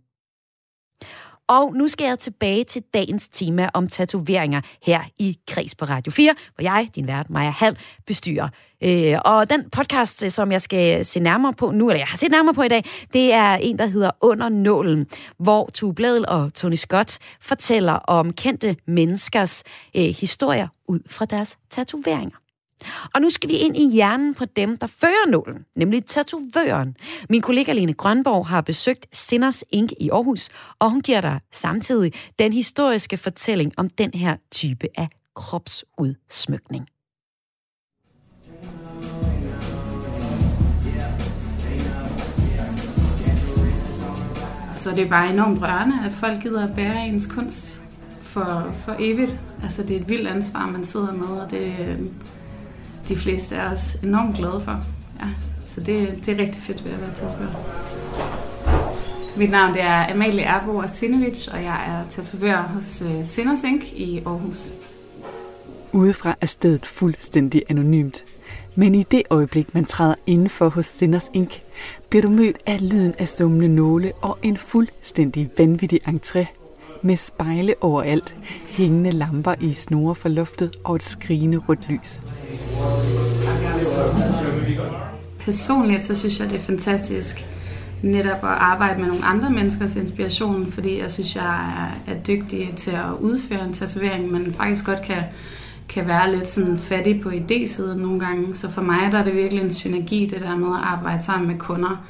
Og nu skal jeg tilbage til dagens tema om tatoveringer her i Kreds på Radio 4, hvor jeg, din vært Maja Hall, bestyrer. Øh, og den podcast, øh, som jeg skal se nærmere på nu, eller jeg har set nærmere på i dag, det er en, der hedder Under Nålen, hvor Tue Bladel og Tony Scott fortæller om kendte menneskers øh, historier ud fra deres tatoveringer. Og nu skal vi ind i hjernen på dem, der fører nålen, nemlig tatovøren. Min kollega Lene Grønborg har besøgt Sinners Ink i Aarhus, og hun giver dig samtidig den historiske fortælling om den her type af kropsudsmykning. Så det er bare enormt rørende, at folk gider at bære ens kunst for, for evigt. Altså det er et vildt ansvar, man sidder med, og det, de fleste er os enormt glade for. Ja, så det, det er rigtig fedt ved at være tatovør. Mit navn det er Amalie Erbo Asinovic, og jeg er tatovør hos uh, i Aarhus. Udefra er stedet fuldstændig anonymt. Men i det øjeblik, man træder indenfor hos Sinners Ink, bliver du mødt af lyden af summende nåle og en fuldstændig vanvittig entré med spejle overalt, hængende lamper i snore for luftet og et skrigende rødt lys. Personligt så synes jeg, det er fantastisk netop at arbejde med nogle andre menneskers inspiration, fordi jeg synes, jeg er, dygtig til at udføre en tatovering, men faktisk godt kan, kan være lidt sådan fattig på idésiden nogle gange. Så for mig der er det virkelig en synergi, det der med at arbejde sammen med kunder,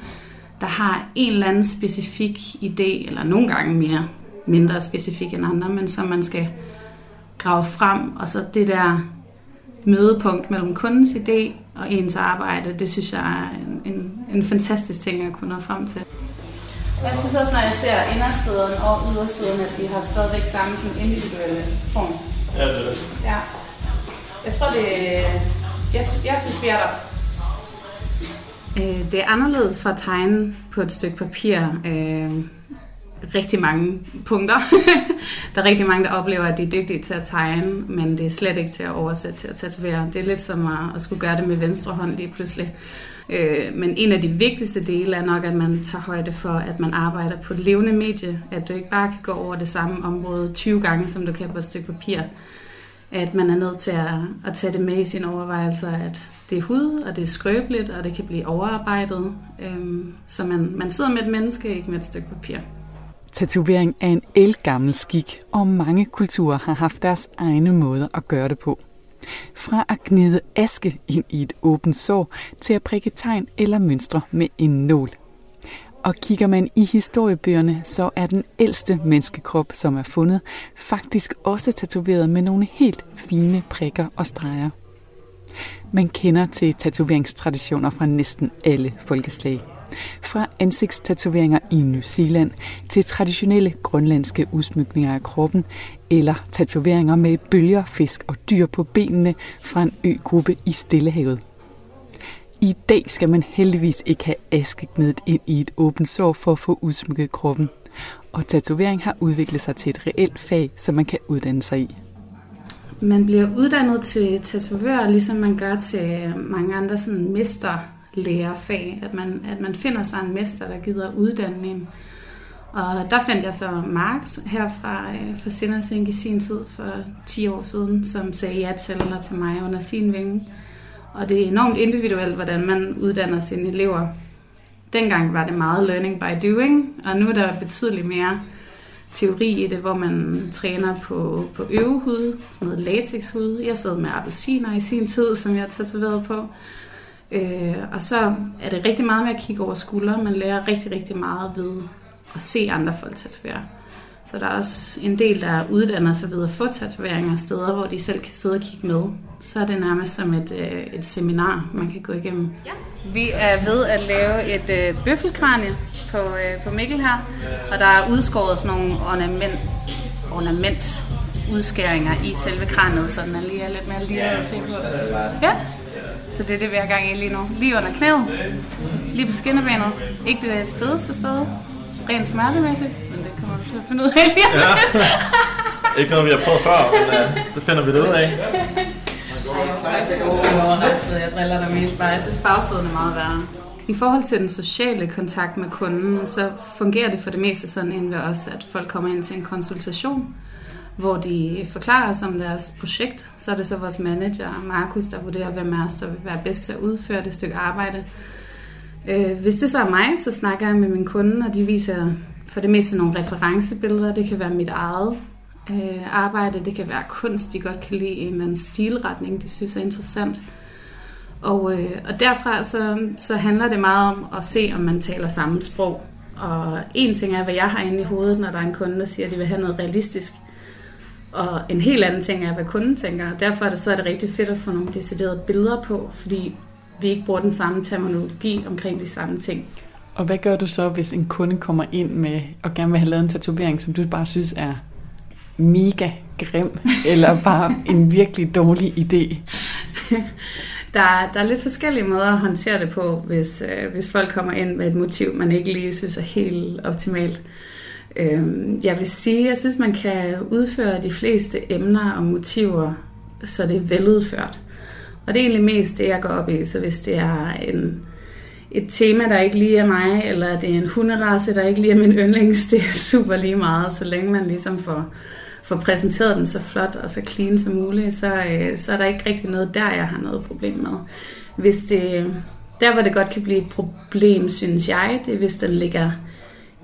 der har en eller anden specifik idé, eller nogle gange mere mindre specifik end andre, men som man skal grave frem, og så det der mødepunkt mellem kundens idé og ens arbejde, det synes jeg er en, en, en fantastisk ting at kunne nå frem til. Jeg synes også, når jeg ser indersiden og ydersiden, at de har stadigvæk samme sådan individuelle form. Ja, det er det. Ja. Jeg tror, det jeg, jeg synes, vi er der. Øh, det er anderledes fra at tegne på et stykke papir. Rigtig mange punkter. der er rigtig mange, der oplever, at de er dygtige til at tegne, men det er slet ikke til at oversætte til at tatovere. Det er lidt som at, at skulle gøre det med venstre hånd lige pludselig. Øh, men en af de vigtigste dele er nok, at man tager højde for, at man arbejder på et levende medie. At du ikke bare kan gå over det samme område 20 gange, som du kan på et stykke papir. At man er nødt til at, at tage det med i sine overvejelser, at det er hud, og det er skrøbeligt, og det kan blive overarbejdet. Øh, så man, man sidder med et menneske, ikke med et stykke papir. Tatovering er en elgammel skik, og mange kulturer har haft deres egne måder at gøre det på. Fra at gnide aske ind i et åbent sår, til at prikke tegn eller mønstre med en nål. Og kigger man i historiebøgerne, så er den ældste menneskekrop, som er fundet, faktisk også tatoveret med nogle helt fine prikker og streger. Man kender til tatoveringstraditioner fra næsten alle folkeslag. Fra ansigtstatoveringer i New Zealand til traditionelle grønlandske udsmykninger af kroppen, eller tatoveringer med bølger, fisk og dyr på benene fra en øgruppe i Stillehavet. I dag skal man heldigvis ikke have askeknedet ind i et åbent sår for at få udsmykket kroppen. Og tatovering har udviklet sig til et reelt fag, som man kan uddanne sig i. man bliver uddannet til tatovør, ligesom man gør til mange andre sådan lærerfag, at man, at man finder sig en mester, der gider uddanne en. Og der fandt jeg så Marx her fra, øh, fra Sindersink i sin tid, for 10 år siden, som sagde ja til, eller til mig under sin vinge. Og det er enormt individuelt, hvordan man uddanner sine elever. Dengang var det meget learning by doing, og nu er der betydeligt mere teori i det, hvor man træner på, på øvehud, sådan noget latexhud. Jeg sad med appelsiner i sin tid, som jeg tatoverede på. Øh, og så er det rigtig meget med at kigge over skuldre. Man lærer rigtig, rigtig meget ved at se andre folk tatovere. Så der er også en del, der uddanner sig ved at få tatoveringer steder, hvor de selv kan sidde og kigge med. Så er det nærmest som et, øh, et seminar, man kan gå igennem. Ja. Vi er ved at lave et øh, bøffelkranie på, øh, på Mikkel her, og der er udskåret sådan nogle ornament, ornament udskæringer i selve kraniet, så den er lige er lidt mere lige at se på. Ja, så det er det, vi har gang i lige nu. Lige under knæet, lige på skinnebenet. Ikke det fedeste sted, rent smertemæssigt, men det kommer vi til at finde ud af lige ja. Ikke noget, vi har prøvet før, men uh, det finder vi det ud af. Jeg driller dig mest bare. Jeg synes, bagsiden er meget værre. I forhold til den sociale kontakt med kunden, så fungerer det for det meste sådan inden ved os, at folk kommer ind til en konsultation, hvor de forklarer os om deres projekt. Så er det så vores manager, Markus, der vurderer, hvem er os, der vil være bedst til at udføre det stykke arbejde. Øh, hvis det så er mig, så snakker jeg med min kunde, og de viser for det meste nogle referencebilleder. Det kan være mit eget øh, arbejde, det kan være kunst, de godt kan lide, en eller anden stilretning, de synes er interessant. Og, øh, og derfra så, så handler det meget om at se, om man taler samme sprog. Og en ting er, hvad jeg har inde i hovedet, når der er en kunde, der siger, at de vil have noget realistisk. Og en helt anden ting er, hvad kunden tænker. Derfor er det, så er det rigtig fedt at få nogle deciderede billeder på, fordi vi ikke bruger den samme terminologi omkring de samme ting. Og hvad gør du så, hvis en kunde kommer ind med og gerne vil have lavet en tatovering, som du bare synes er mega grim, eller bare en virkelig dårlig idé? Der, der er lidt forskellige måder at håndtere det på, hvis, øh, hvis folk kommer ind med et motiv, man ikke lige synes er helt optimalt. Øh, jeg vil sige, jeg synes, man kan udføre de fleste emner og motiver, så det er veludført. Og det er egentlig mest det, jeg går op i. Så hvis det er en, et tema, der ikke lige er mig, eller det er en hunderace, der ikke lige er min yndlings, det er super lige meget, så længe man ligesom får, får præsenteret den så flot og så clean som muligt, så, øh, så er der ikke rigtig noget der, jeg har noget problem med. Hvis det, der, hvor det godt kan blive et problem, synes jeg, det er, hvis den ligger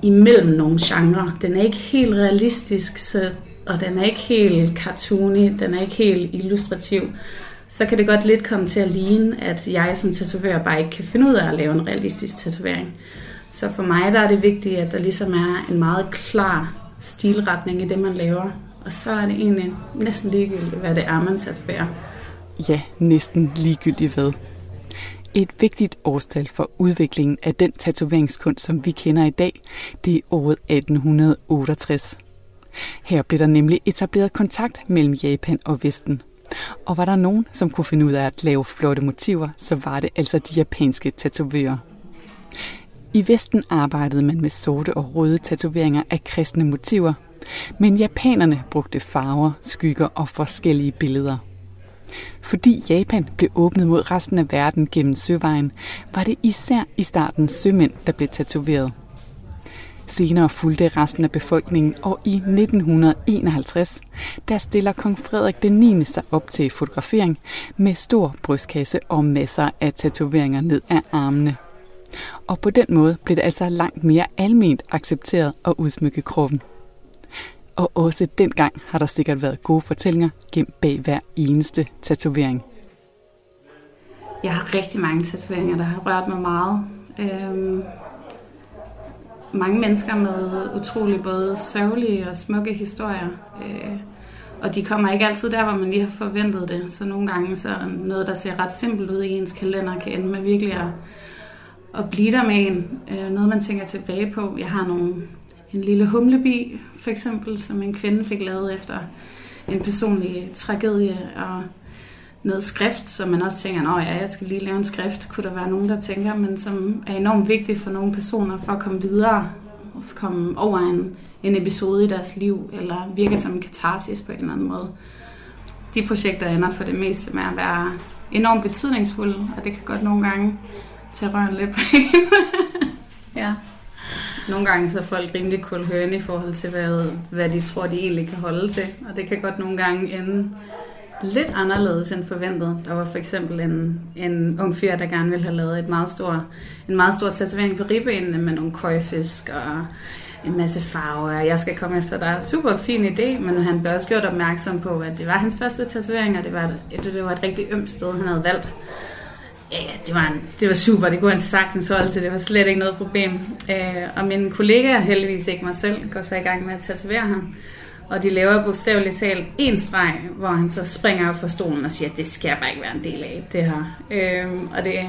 imellem nogle genrer. Den er ikke helt realistisk, så, og den er ikke helt cartoony, den er ikke helt illustrativ så kan det godt lidt komme til at ligne, at jeg som tatovør bare ikke kan finde ud af at lave en realistisk tatovering. Så for mig der er det vigtigt, at der ligesom er en meget klar stilretning i det, man laver. Og så er det egentlig næsten ligegyldigt, hvad det er, man tatoverer. Ja, næsten ligegyldigt hvad. Et vigtigt årstal for udviklingen af den tatoveringskunst, som vi kender i dag, det er året 1868. Her blev der nemlig etableret kontakt mellem Japan og Vesten. Og var der nogen, som kunne finde ud af at lave flotte motiver, så var det altså de japanske tatovører. I Vesten arbejdede man med sorte og røde tatoveringer af kristne motiver, men japanerne brugte farver, skygger og forskellige billeder. Fordi Japan blev åbnet mod resten af verden gennem søvejen, var det især i starten sømænd, der blev tatoveret. Senere fulgte resten af befolkningen, og i 1951, der stiller kong Frederik den 9. sig op til fotografering med stor brystkasse og masser af tatoveringer ned ad armene. Og på den måde blev det altså langt mere alment accepteret at udsmykke kroppen. Og også dengang har der sikkert været gode fortællinger gemt bag hver eneste tatovering. Jeg har rigtig mange tatoveringer, der har rørt mig meget. Øhm, mange mennesker med utrolig både sørgelige og smukke historier. Øh, og de kommer ikke altid der, hvor man lige har forventet det. Så nogle gange så noget, der ser ret simpelt ud i ens kalender, kan ende med virkelig at, at blive der med en. Øh, noget, man tænker tilbage på. Jeg har nogle, en lille humlebi, for eksempel, som en kvinde fik lavet efter en personlig tragedie. Og noget skrift, som man også tænker, at ja, jeg skal lige lave en skrift, kunne der være nogen, der tænker, men som er enormt vigtigt for nogle personer for at komme videre, og komme over en, en episode i deres liv, eller virke som en katarsis på en eller anden måde. de projekter ender for det meste med at være enormt betydningsfulde, og det kan godt nogle gange tage røven lidt på Ja. Nogle gange så er folk rimelig kulhørende i forhold til, hvad, hvad de tror, de egentlig kan holde til. Og det kan godt nogle gange ende lidt anderledes end forventet. Der var for eksempel en, en ung fyr, der gerne ville have lavet et meget stor, en meget stor tatovering på ribbenene med nogle køjfisk og en masse farver. Jeg skal komme efter dig. Super fin idé, men han blev også gjort opmærksom på, at det var hans første tatovering, og det var, et, det var et rigtig ømt sted, han havde valgt. Ja, det var, en, det var super. Det kunne han sagtens holde til. Det var slet ikke noget problem. Øh, og min kollega, heldigvis ikke mig selv, går så i gang med at tatovere ham. Og de laver bogstaveligt talt en streg, hvor han så springer op fra stolen og siger, at det skal bare ikke være en del af det her. Øhm, og det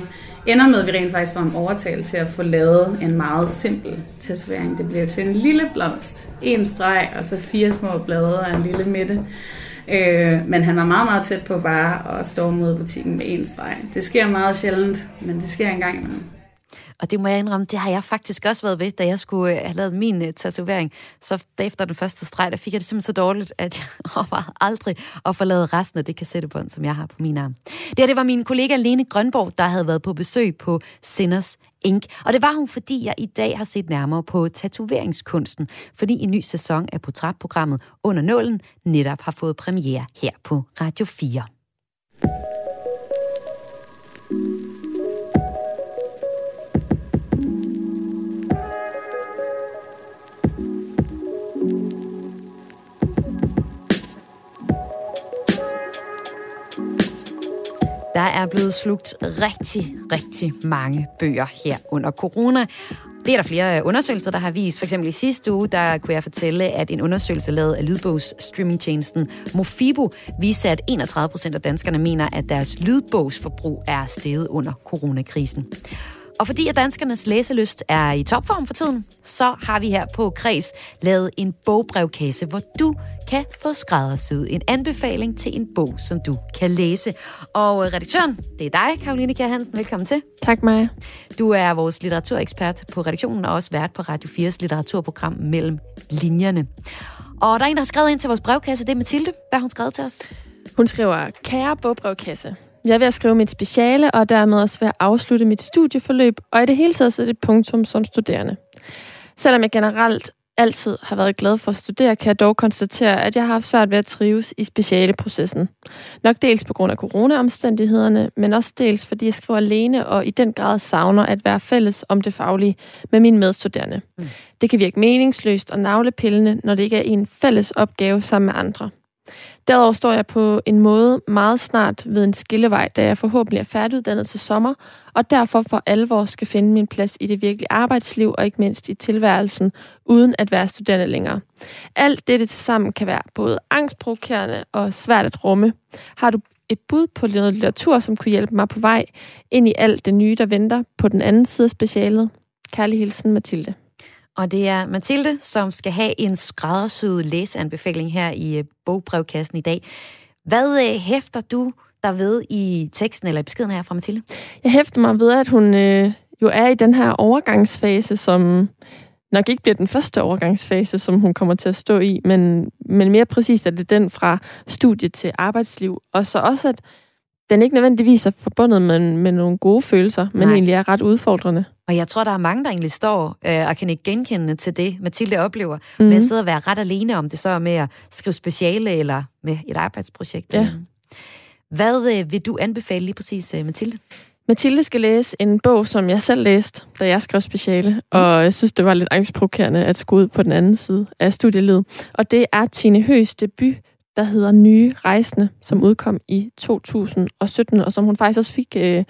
ender med, at vi rent faktisk får en overtale til at få lavet en meget simpel tatovering. Det blev til en lille blomst, en streg, og så fire små blade og en lille midte. Øh, men han var meget, meget tæt på bare at stå mod butikken med en streg. Det sker meget sjældent, men det sker en gang imellem. Og det må jeg indrømme, det har jeg faktisk også været ved, da jeg skulle øh, have lavet min øh, tatovering. Så efter den første streg, der fik jeg det simpelthen så dårligt, at jeg overvejede aldrig at få lavet resten af det kassettebånd, som jeg har på min arm. Det her, det var min kollega Lene Grønborg, der havde været på besøg på Sinners Ink. Og det var hun, fordi jeg i dag har set nærmere på tatoveringskunsten, fordi en ny sæson af portrætprogrammet Under Nålen netop har fået premiere her på Radio 4. Der er blevet slugt rigtig, rigtig mange bøger her under corona. Det er der flere øh, undersøgelser, der har vist. For eksempel i sidste uge, der kunne jeg fortælle, at en undersøgelse lavet af lydbogs streamingtjenesten Mofibo viste, at 31 procent af danskerne mener, at deres lydbogsforbrug er steget under coronakrisen. Og fordi at danskernes læselyst er i topform for tiden, så har vi her på Kreds lavet en bogbrevkasse, hvor du kan få skræddersyet en anbefaling til en bog, som du kan læse. Og øh, redaktøren, det er dig, Karoline Kjær Hansen. Velkommen til. Tak, Maja. Du er vores litteraturekspert på redaktionen og også vært på Radio 4's litteraturprogram Mellem Linjerne. Og der er en, der har skrevet ind til vores brevkasse. Det er Mathilde. Hvad har hun skrevet til os? Hun skriver, kære bogbrevkasse. Jeg er ved at skrive mit speciale, og dermed også ved at afslutte mit studieforløb, og i det hele taget sætte et punktum som studerende. Selvom jeg generelt altid har været glad for at studere, kan jeg dog konstatere, at jeg har haft svært ved at trives i specialeprocessen. Nok dels på grund af coronaomstændighederne, men også dels fordi jeg skriver alene og i den grad savner at være fælles om det faglige med mine medstuderende. Mm. Det kan virke meningsløst og navlepillende, når det ikke er en fælles opgave sammen med andre. Derudover står jeg på en måde meget snart ved en skillevej, da jeg forhåbentlig er færdiguddannet til sommer, og derfor for alvor skal finde min plads i det virkelige arbejdsliv og ikke mindst i tilværelsen, uden at være studerende længere. Alt dette til sammen kan være både angstprovokerende og svært at rumme. Har du et bud på noget litteratur, som kunne hjælpe mig på vej ind i alt det nye, der venter på den anden side af specialet? Kærlig hilsen, Mathilde. Og det er Mathilde, som skal have en skræddersyet læseanbefaling her i øh, bogbrevkassen i dag. Hvad øh, hæfter du der ved i teksten eller i beskeden her fra Mathilde? Jeg hæfter mig ved, at hun øh, jo er i den her overgangsfase, som nok ikke bliver den første overgangsfase, som hun kommer til at stå i, men, men mere præcist er det den fra studie til arbejdsliv. Og så også, at den ikke nødvendigvis er forbundet med, med nogle gode følelser, men Nej. egentlig er ret udfordrende. Og jeg tror, der er mange, der egentlig står øh, og kan ikke genkende til det, Mathilde oplever, mm. med at sidde og være ret alene om det, så er med at skrive speciale eller med et arbejdsprojekt. Ja. Hvad øh, vil du anbefale lige præcis, øh, Mathilde? Mathilde skal læse en bog, som jeg selv læste, da jeg skrev speciale, mm. og jeg synes, det var lidt angstprovokerende at skulle ud på den anden side af studielivet. Og det er Tine Høs debut, der hedder Nye Rejsende, som udkom i 2017, og som hun faktisk også fik øh,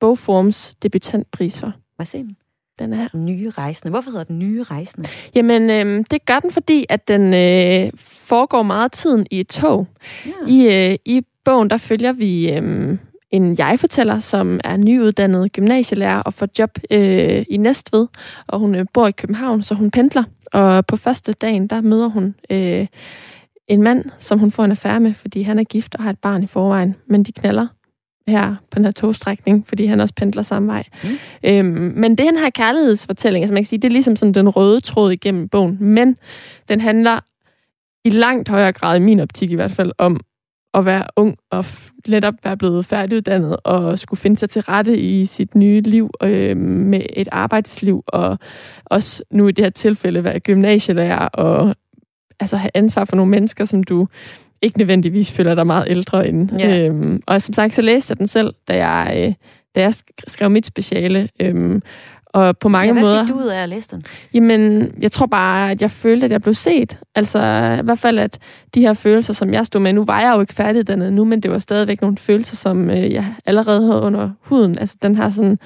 Bogforums debutantpris for. Hvad siger den? Den er Nye Rejsende. Hvorfor hedder den Nye Rejsende? Jamen, øh, det gør den, fordi at den øh, foregår meget tiden i et tog. Ja. I, øh, I bogen, der følger vi øh, en jeg-fortæller, som er nyuddannet gymnasielærer og får job øh, i Næstved. Og hun øh, bor i København, så hun pendler. Og på første dagen, der møder hun øh, en mand, som hun får en affære med, fordi han er gift og har et barn i forvejen. Men de knaller her på den her togstrækning, fordi han også pendler samme vej. Mm. Øhm, men det er den her kærlighedsfortælling, som jeg kan sige, det er ligesom sådan den røde tråd igennem bogen, men den handler i langt højere grad, i min optik i hvert fald, om at være ung og f- netop være blevet færdiguddannet og skulle finde sig til rette i sit nye liv øh, med et arbejdsliv og også nu i det her tilfælde være gymnasielærer og altså have ansvar for nogle mennesker, som du ikke nødvendigvis føler dig meget ældre end. Ja. Øhm, og som sagt, så læste jeg den selv, da jeg, øh, da jeg sk- skrev mit speciale. Øhm, og på mange ja, hvad måder... fik du ud af at læse den? Jamen, jeg tror bare, at jeg følte, at jeg blev set. Altså, i hvert fald, at de her følelser, som jeg stod med, nu var jeg jo ikke færdiguddannet nu, men det var stadigvæk nogle følelser, som øh, jeg allerede havde under huden. Altså, den her sådan,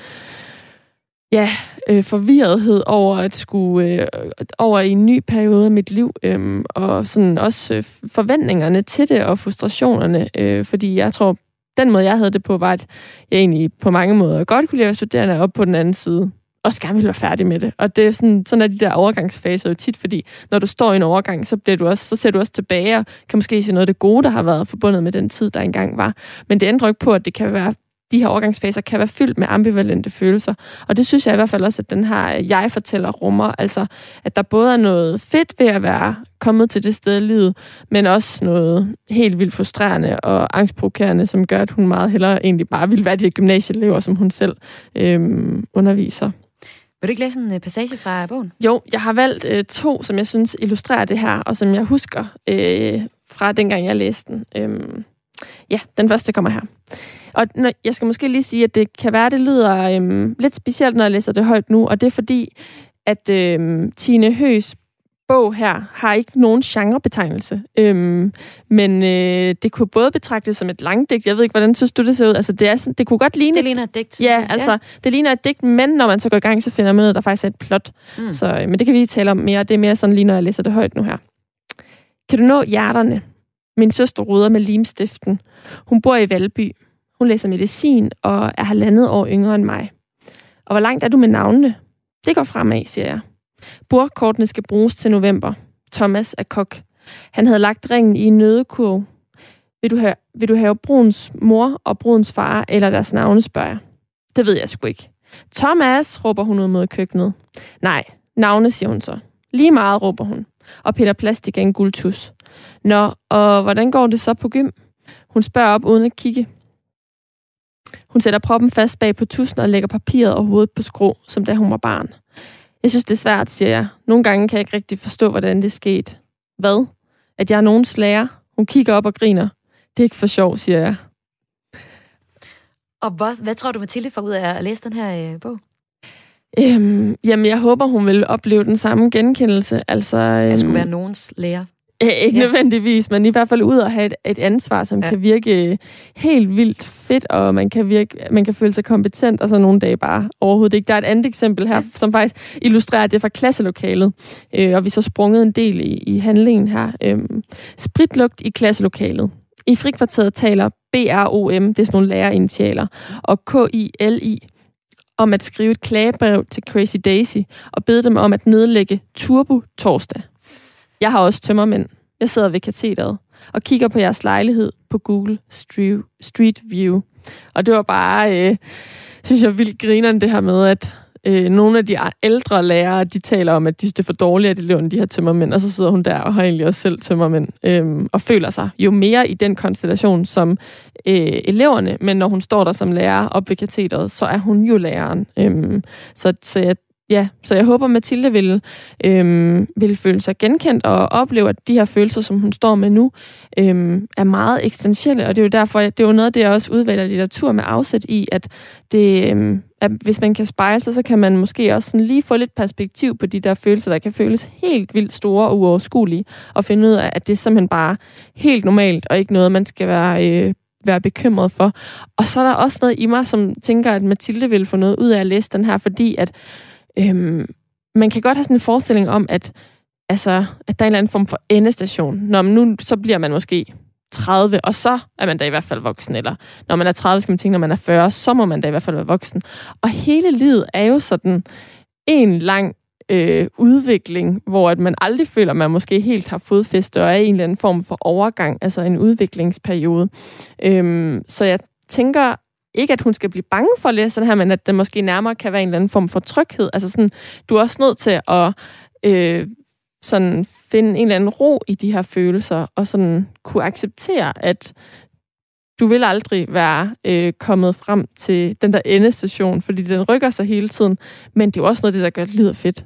ja, øh, forvirrethed over at skulle øh, over i en ny periode af mit liv, øh, og sådan også øh, forventningerne til det, og frustrationerne, øh, fordi jeg tror, den måde, jeg havde det på, var, at jeg egentlig på mange måder godt kunne lide at studerende, op på den anden side og gerne ville være færdig med det. Og det er sådan, sådan er de der overgangsfaser jo tit, fordi når du står i en overgang, så, bliver du også, så ser du også tilbage og kan måske se noget af det gode, der har været forbundet med den tid, der engang var. Men det ændrer ikke på, at det kan være de her overgangsfaser kan være fyldt med ambivalente følelser. Og det synes jeg i hvert fald også, at den her jeg-fortæller rummer. Altså, at der både er noget fedt ved at være kommet til det sted i livet, men også noget helt vildt frustrerende og angstprovokerende, som gør, at hun meget hellere egentlig bare vil være de gymnasieelever, som hun selv øhm, underviser. Vil du ikke læse en øh, passage fra bogen? Jo, jeg har valgt øh, to, som jeg synes illustrerer det her, og som jeg husker øh, fra dengang, jeg læste den. Øhm, ja, den første kommer her. Og når, jeg skal måske lige sige, at det kan være, det lyder øhm, lidt specielt, når jeg læser det højt nu, og det er fordi, at øhm, Tine Høs bog her har ikke nogen genrebetegnelse. Øhm, men øh, det kunne både betragtes som et langdigt. Jeg ved ikke, hvordan synes du, det ser ud? Altså, det, er sådan, det kunne godt ligne... Det ligner et digt. Ja, altså, det ligner et digt, men når man så går i gang, så finder man ud af, at der faktisk er et plot. Mm. Så, øh, men det kan vi lige tale om mere. Det er mere sådan lige, når jeg læser det højt nu her. Kan du nå hjerterne? Min søster ruder med limstiften. Hun bor i Valby. Hun læser medicin og er halvandet år yngre end mig. Og hvor langt er du med navnene? Det går fremad, siger jeg. Bordkortene skal bruges til november. Thomas er kok. Han havde lagt ringen i en nødekurv. Vil du, have, vil du have Bruns mor og brudens far eller deres navne, spørger jeg. Det ved jeg sgu ikke. Thomas, råber hun ud mod køkkenet. Nej, navne, siger hun så. Lige meget, råber hun. Og Peter Plastik er en guldtus. Nå, og hvordan går det så på gym? Hun spørger op uden at kigge. Hun sætter proppen fast bag på tusen og lægger papiret og hovedet på skrå, som da hun var barn. Jeg synes, det er svært, siger jeg. Nogle gange kan jeg ikke rigtig forstå, hvordan det skete. Hvad? At jeg er nogen slager? Hun kigger op og griner. Det er ikke for sjov, siger jeg. Og hvad, hvad tror du, Mathilde får ud af at læse den her øh, bog? Øhm, jamen, jeg håber, hun vil opleve den samme genkendelse. Altså, øhm, At skulle være nogens lærer. Øh, ikke Ja. nødvendigvis, men i hvert fald ud og have et, et ansvar, som Ja. kan virke helt vildt fedt, og man kan, virke, man kan føle sig kompetent, og så nogle dage bare overhovedet ikke. Der er et andet eksempel her, Ja. som faktisk illustrerer det fra klasselokalet, øh, og vi så sprunget en del i, i handlingen her. Øhm, spritlugt i klasselokalet. I frikvarteret taler BROM, det er sådan nogle lærerinitialer, og KILI om at skrive et klagebrev til Crazy Daisy og bede dem om at nedlægge Turbo torsdag. Jeg har også tømmermænd. Jeg sidder ved katedret og kigger på jeres lejlighed på Google Street View. Og det var bare, øh, synes jeg, vildt grineren det her med, at øh, nogle af de ældre lærere, de taler om, at de synes, det er for dårligt, at eleverne de her tømmermænd, og så sidder hun der og har egentlig også selv tømmermænd, øh, og føler sig jo mere i den konstellation som øh, eleverne, men når hun står der som lærer op ved katedret, så er hun jo læreren. Øh, så, så jeg Ja, så jeg håber, Mathilde vil, øhm, vil føle sig genkendt og opleve, at de her følelser, som hun står med nu, øhm, er meget eksistentielle, og det er jo derfor, det er jo noget af det, jeg også udvælger litteratur med afsæt i, at, det, øhm, at hvis man kan spejle sig, så kan man måske også sådan lige få lidt perspektiv på de der følelser, der kan føles helt vildt store og uoverskuelige, og finde ud af, at det er simpelthen bare helt normalt, og ikke noget, man skal være øh, være bekymret for. Og så er der også noget i mig, som tænker, at Mathilde vil få noget ud af at læse den her, fordi at øhm, man kan godt have sådan en forestilling om, at, altså, at der er en eller anden form for endestation. Når man nu så bliver man måske 30, og så er man da i hvert fald voksen. Eller når man er 30, skal man tænke, når man er 40, så må man da i hvert fald være voksen. Og hele livet er jo sådan en lang øh, udvikling, hvor at man aldrig føler, at man måske helt har fodfæste og er i en eller anden form for overgang, altså en udviklingsperiode. Øhm, så jeg tænker ikke, at hun skal blive bange for at læse den her, men at det måske nærmere kan være en eller anden form for tryghed. Altså sådan, du er også nødt til at øh, sådan finde en eller anden ro i de her følelser, og sådan kunne acceptere, at du vil aldrig være øh, kommet frem til den der endestation, fordi den rykker sig hele tiden, men det er jo også noget af det, der gør livet fedt.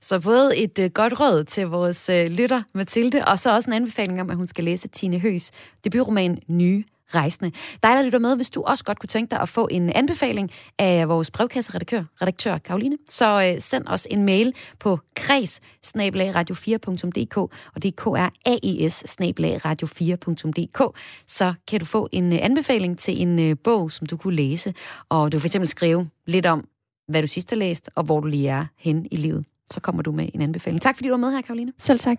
Så både et øh, godt råd til vores øh, lytter, Mathilde, og så også en anbefaling om, at hun skal læse Tine Høs debutroman Nye rejsende. Dig, der lytter med, hvis du også godt kunne tænke dig at få en anbefaling af vores brevkasseredaktør, redaktør Karoline, så øh, send os en mail på kreds radio4.dk, og det er k r a e s radio4.dk, så kan du få en øh, anbefaling til en øh, bog, som du kunne læse, og du kan eksempel skrive lidt om, hvad du sidst har læst, og hvor du lige er hen i livet. Så kommer du med en anbefaling. Tak fordi du var med her, Karoline. Selv tak.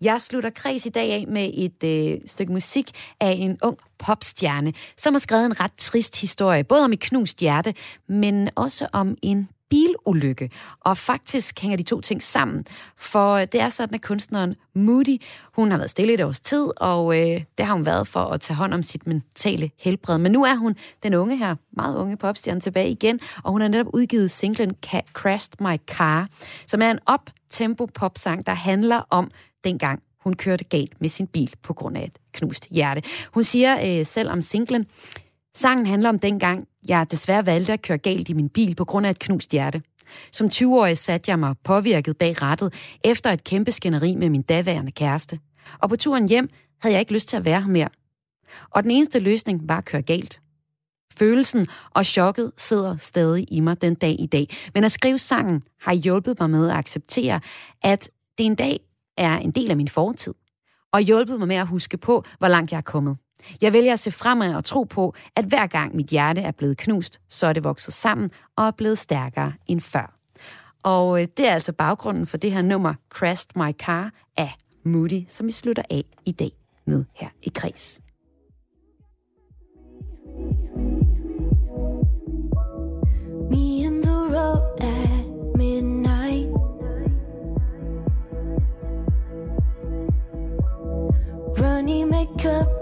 Jeg slutter kreds i dag af med et øh, stykke musik af en ung popstjerne, som har skrevet en ret trist historie, både om et knust hjerte, men også om en bilulykke. Og faktisk hænger de to ting sammen, for det er sådan, at kunstneren Moody, hun har været stille et års tid, og øh, det har hun været for at tage hånd om sit mentale helbred. Men nu er hun den unge her, meget unge popstjerne, tilbage igen, og hun har netop udgivet singlen Crashed My Car, som er en op-tempo popsang, der handler om dengang hun kørte galt med sin bil på grund af et knust hjerte. Hun siger øh, selv om singlen, sangen handler om dengang, jeg desværre valgte at køre galt i min bil på grund af et knust hjerte. Som 20-årig satte jeg mig påvirket bag rattet efter et kæmpe skænderi med min daværende kæreste. Og på turen hjem havde jeg ikke lyst til at være her mere. Og den eneste løsning var at køre galt. Følelsen og chokket sidder stadig i mig den dag i dag. Men at skrive sangen har hjulpet mig med at acceptere, at det en dag er en del af min fortid, og hjulpet mig med at huske på, hvor langt jeg er kommet. Jeg vælger at se fremad og tro på, at hver gang mit hjerte er blevet knust, så er det vokset sammen og er blevet stærkere end før. Og øh, det er altså baggrunden for det her nummer, Crashed My Car af Moody, som vi slutter af i dag med her i Kreds. runny makeup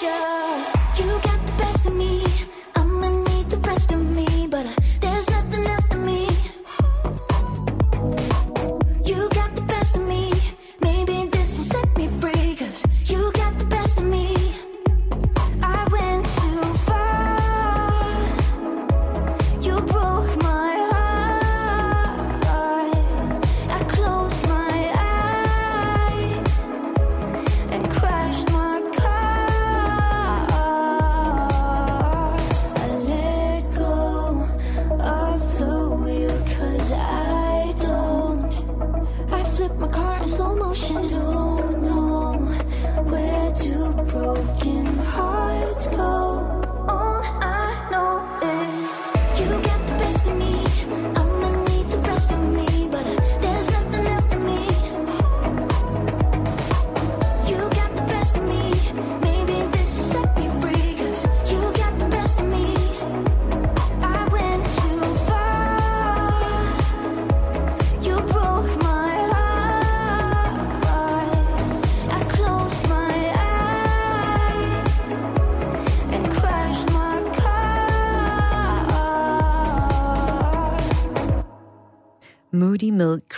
show.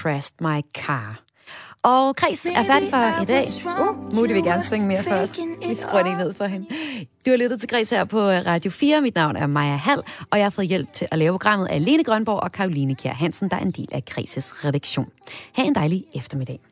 Crashed My Car. Og Chris er færdig for i dag. Uh, Mutte vil gerne synge mere for os. Vi skruer det ned for hende. Du har lyttet til Græs her på øh, Radio 4. Mit navn er Maja Hall, og jeg har fået hjælp til at lave programmet af Lene Grønborg og Karoline Kjær Hansen, der er en del af Kreses redaktion. Ha' en dejlig eftermiddag.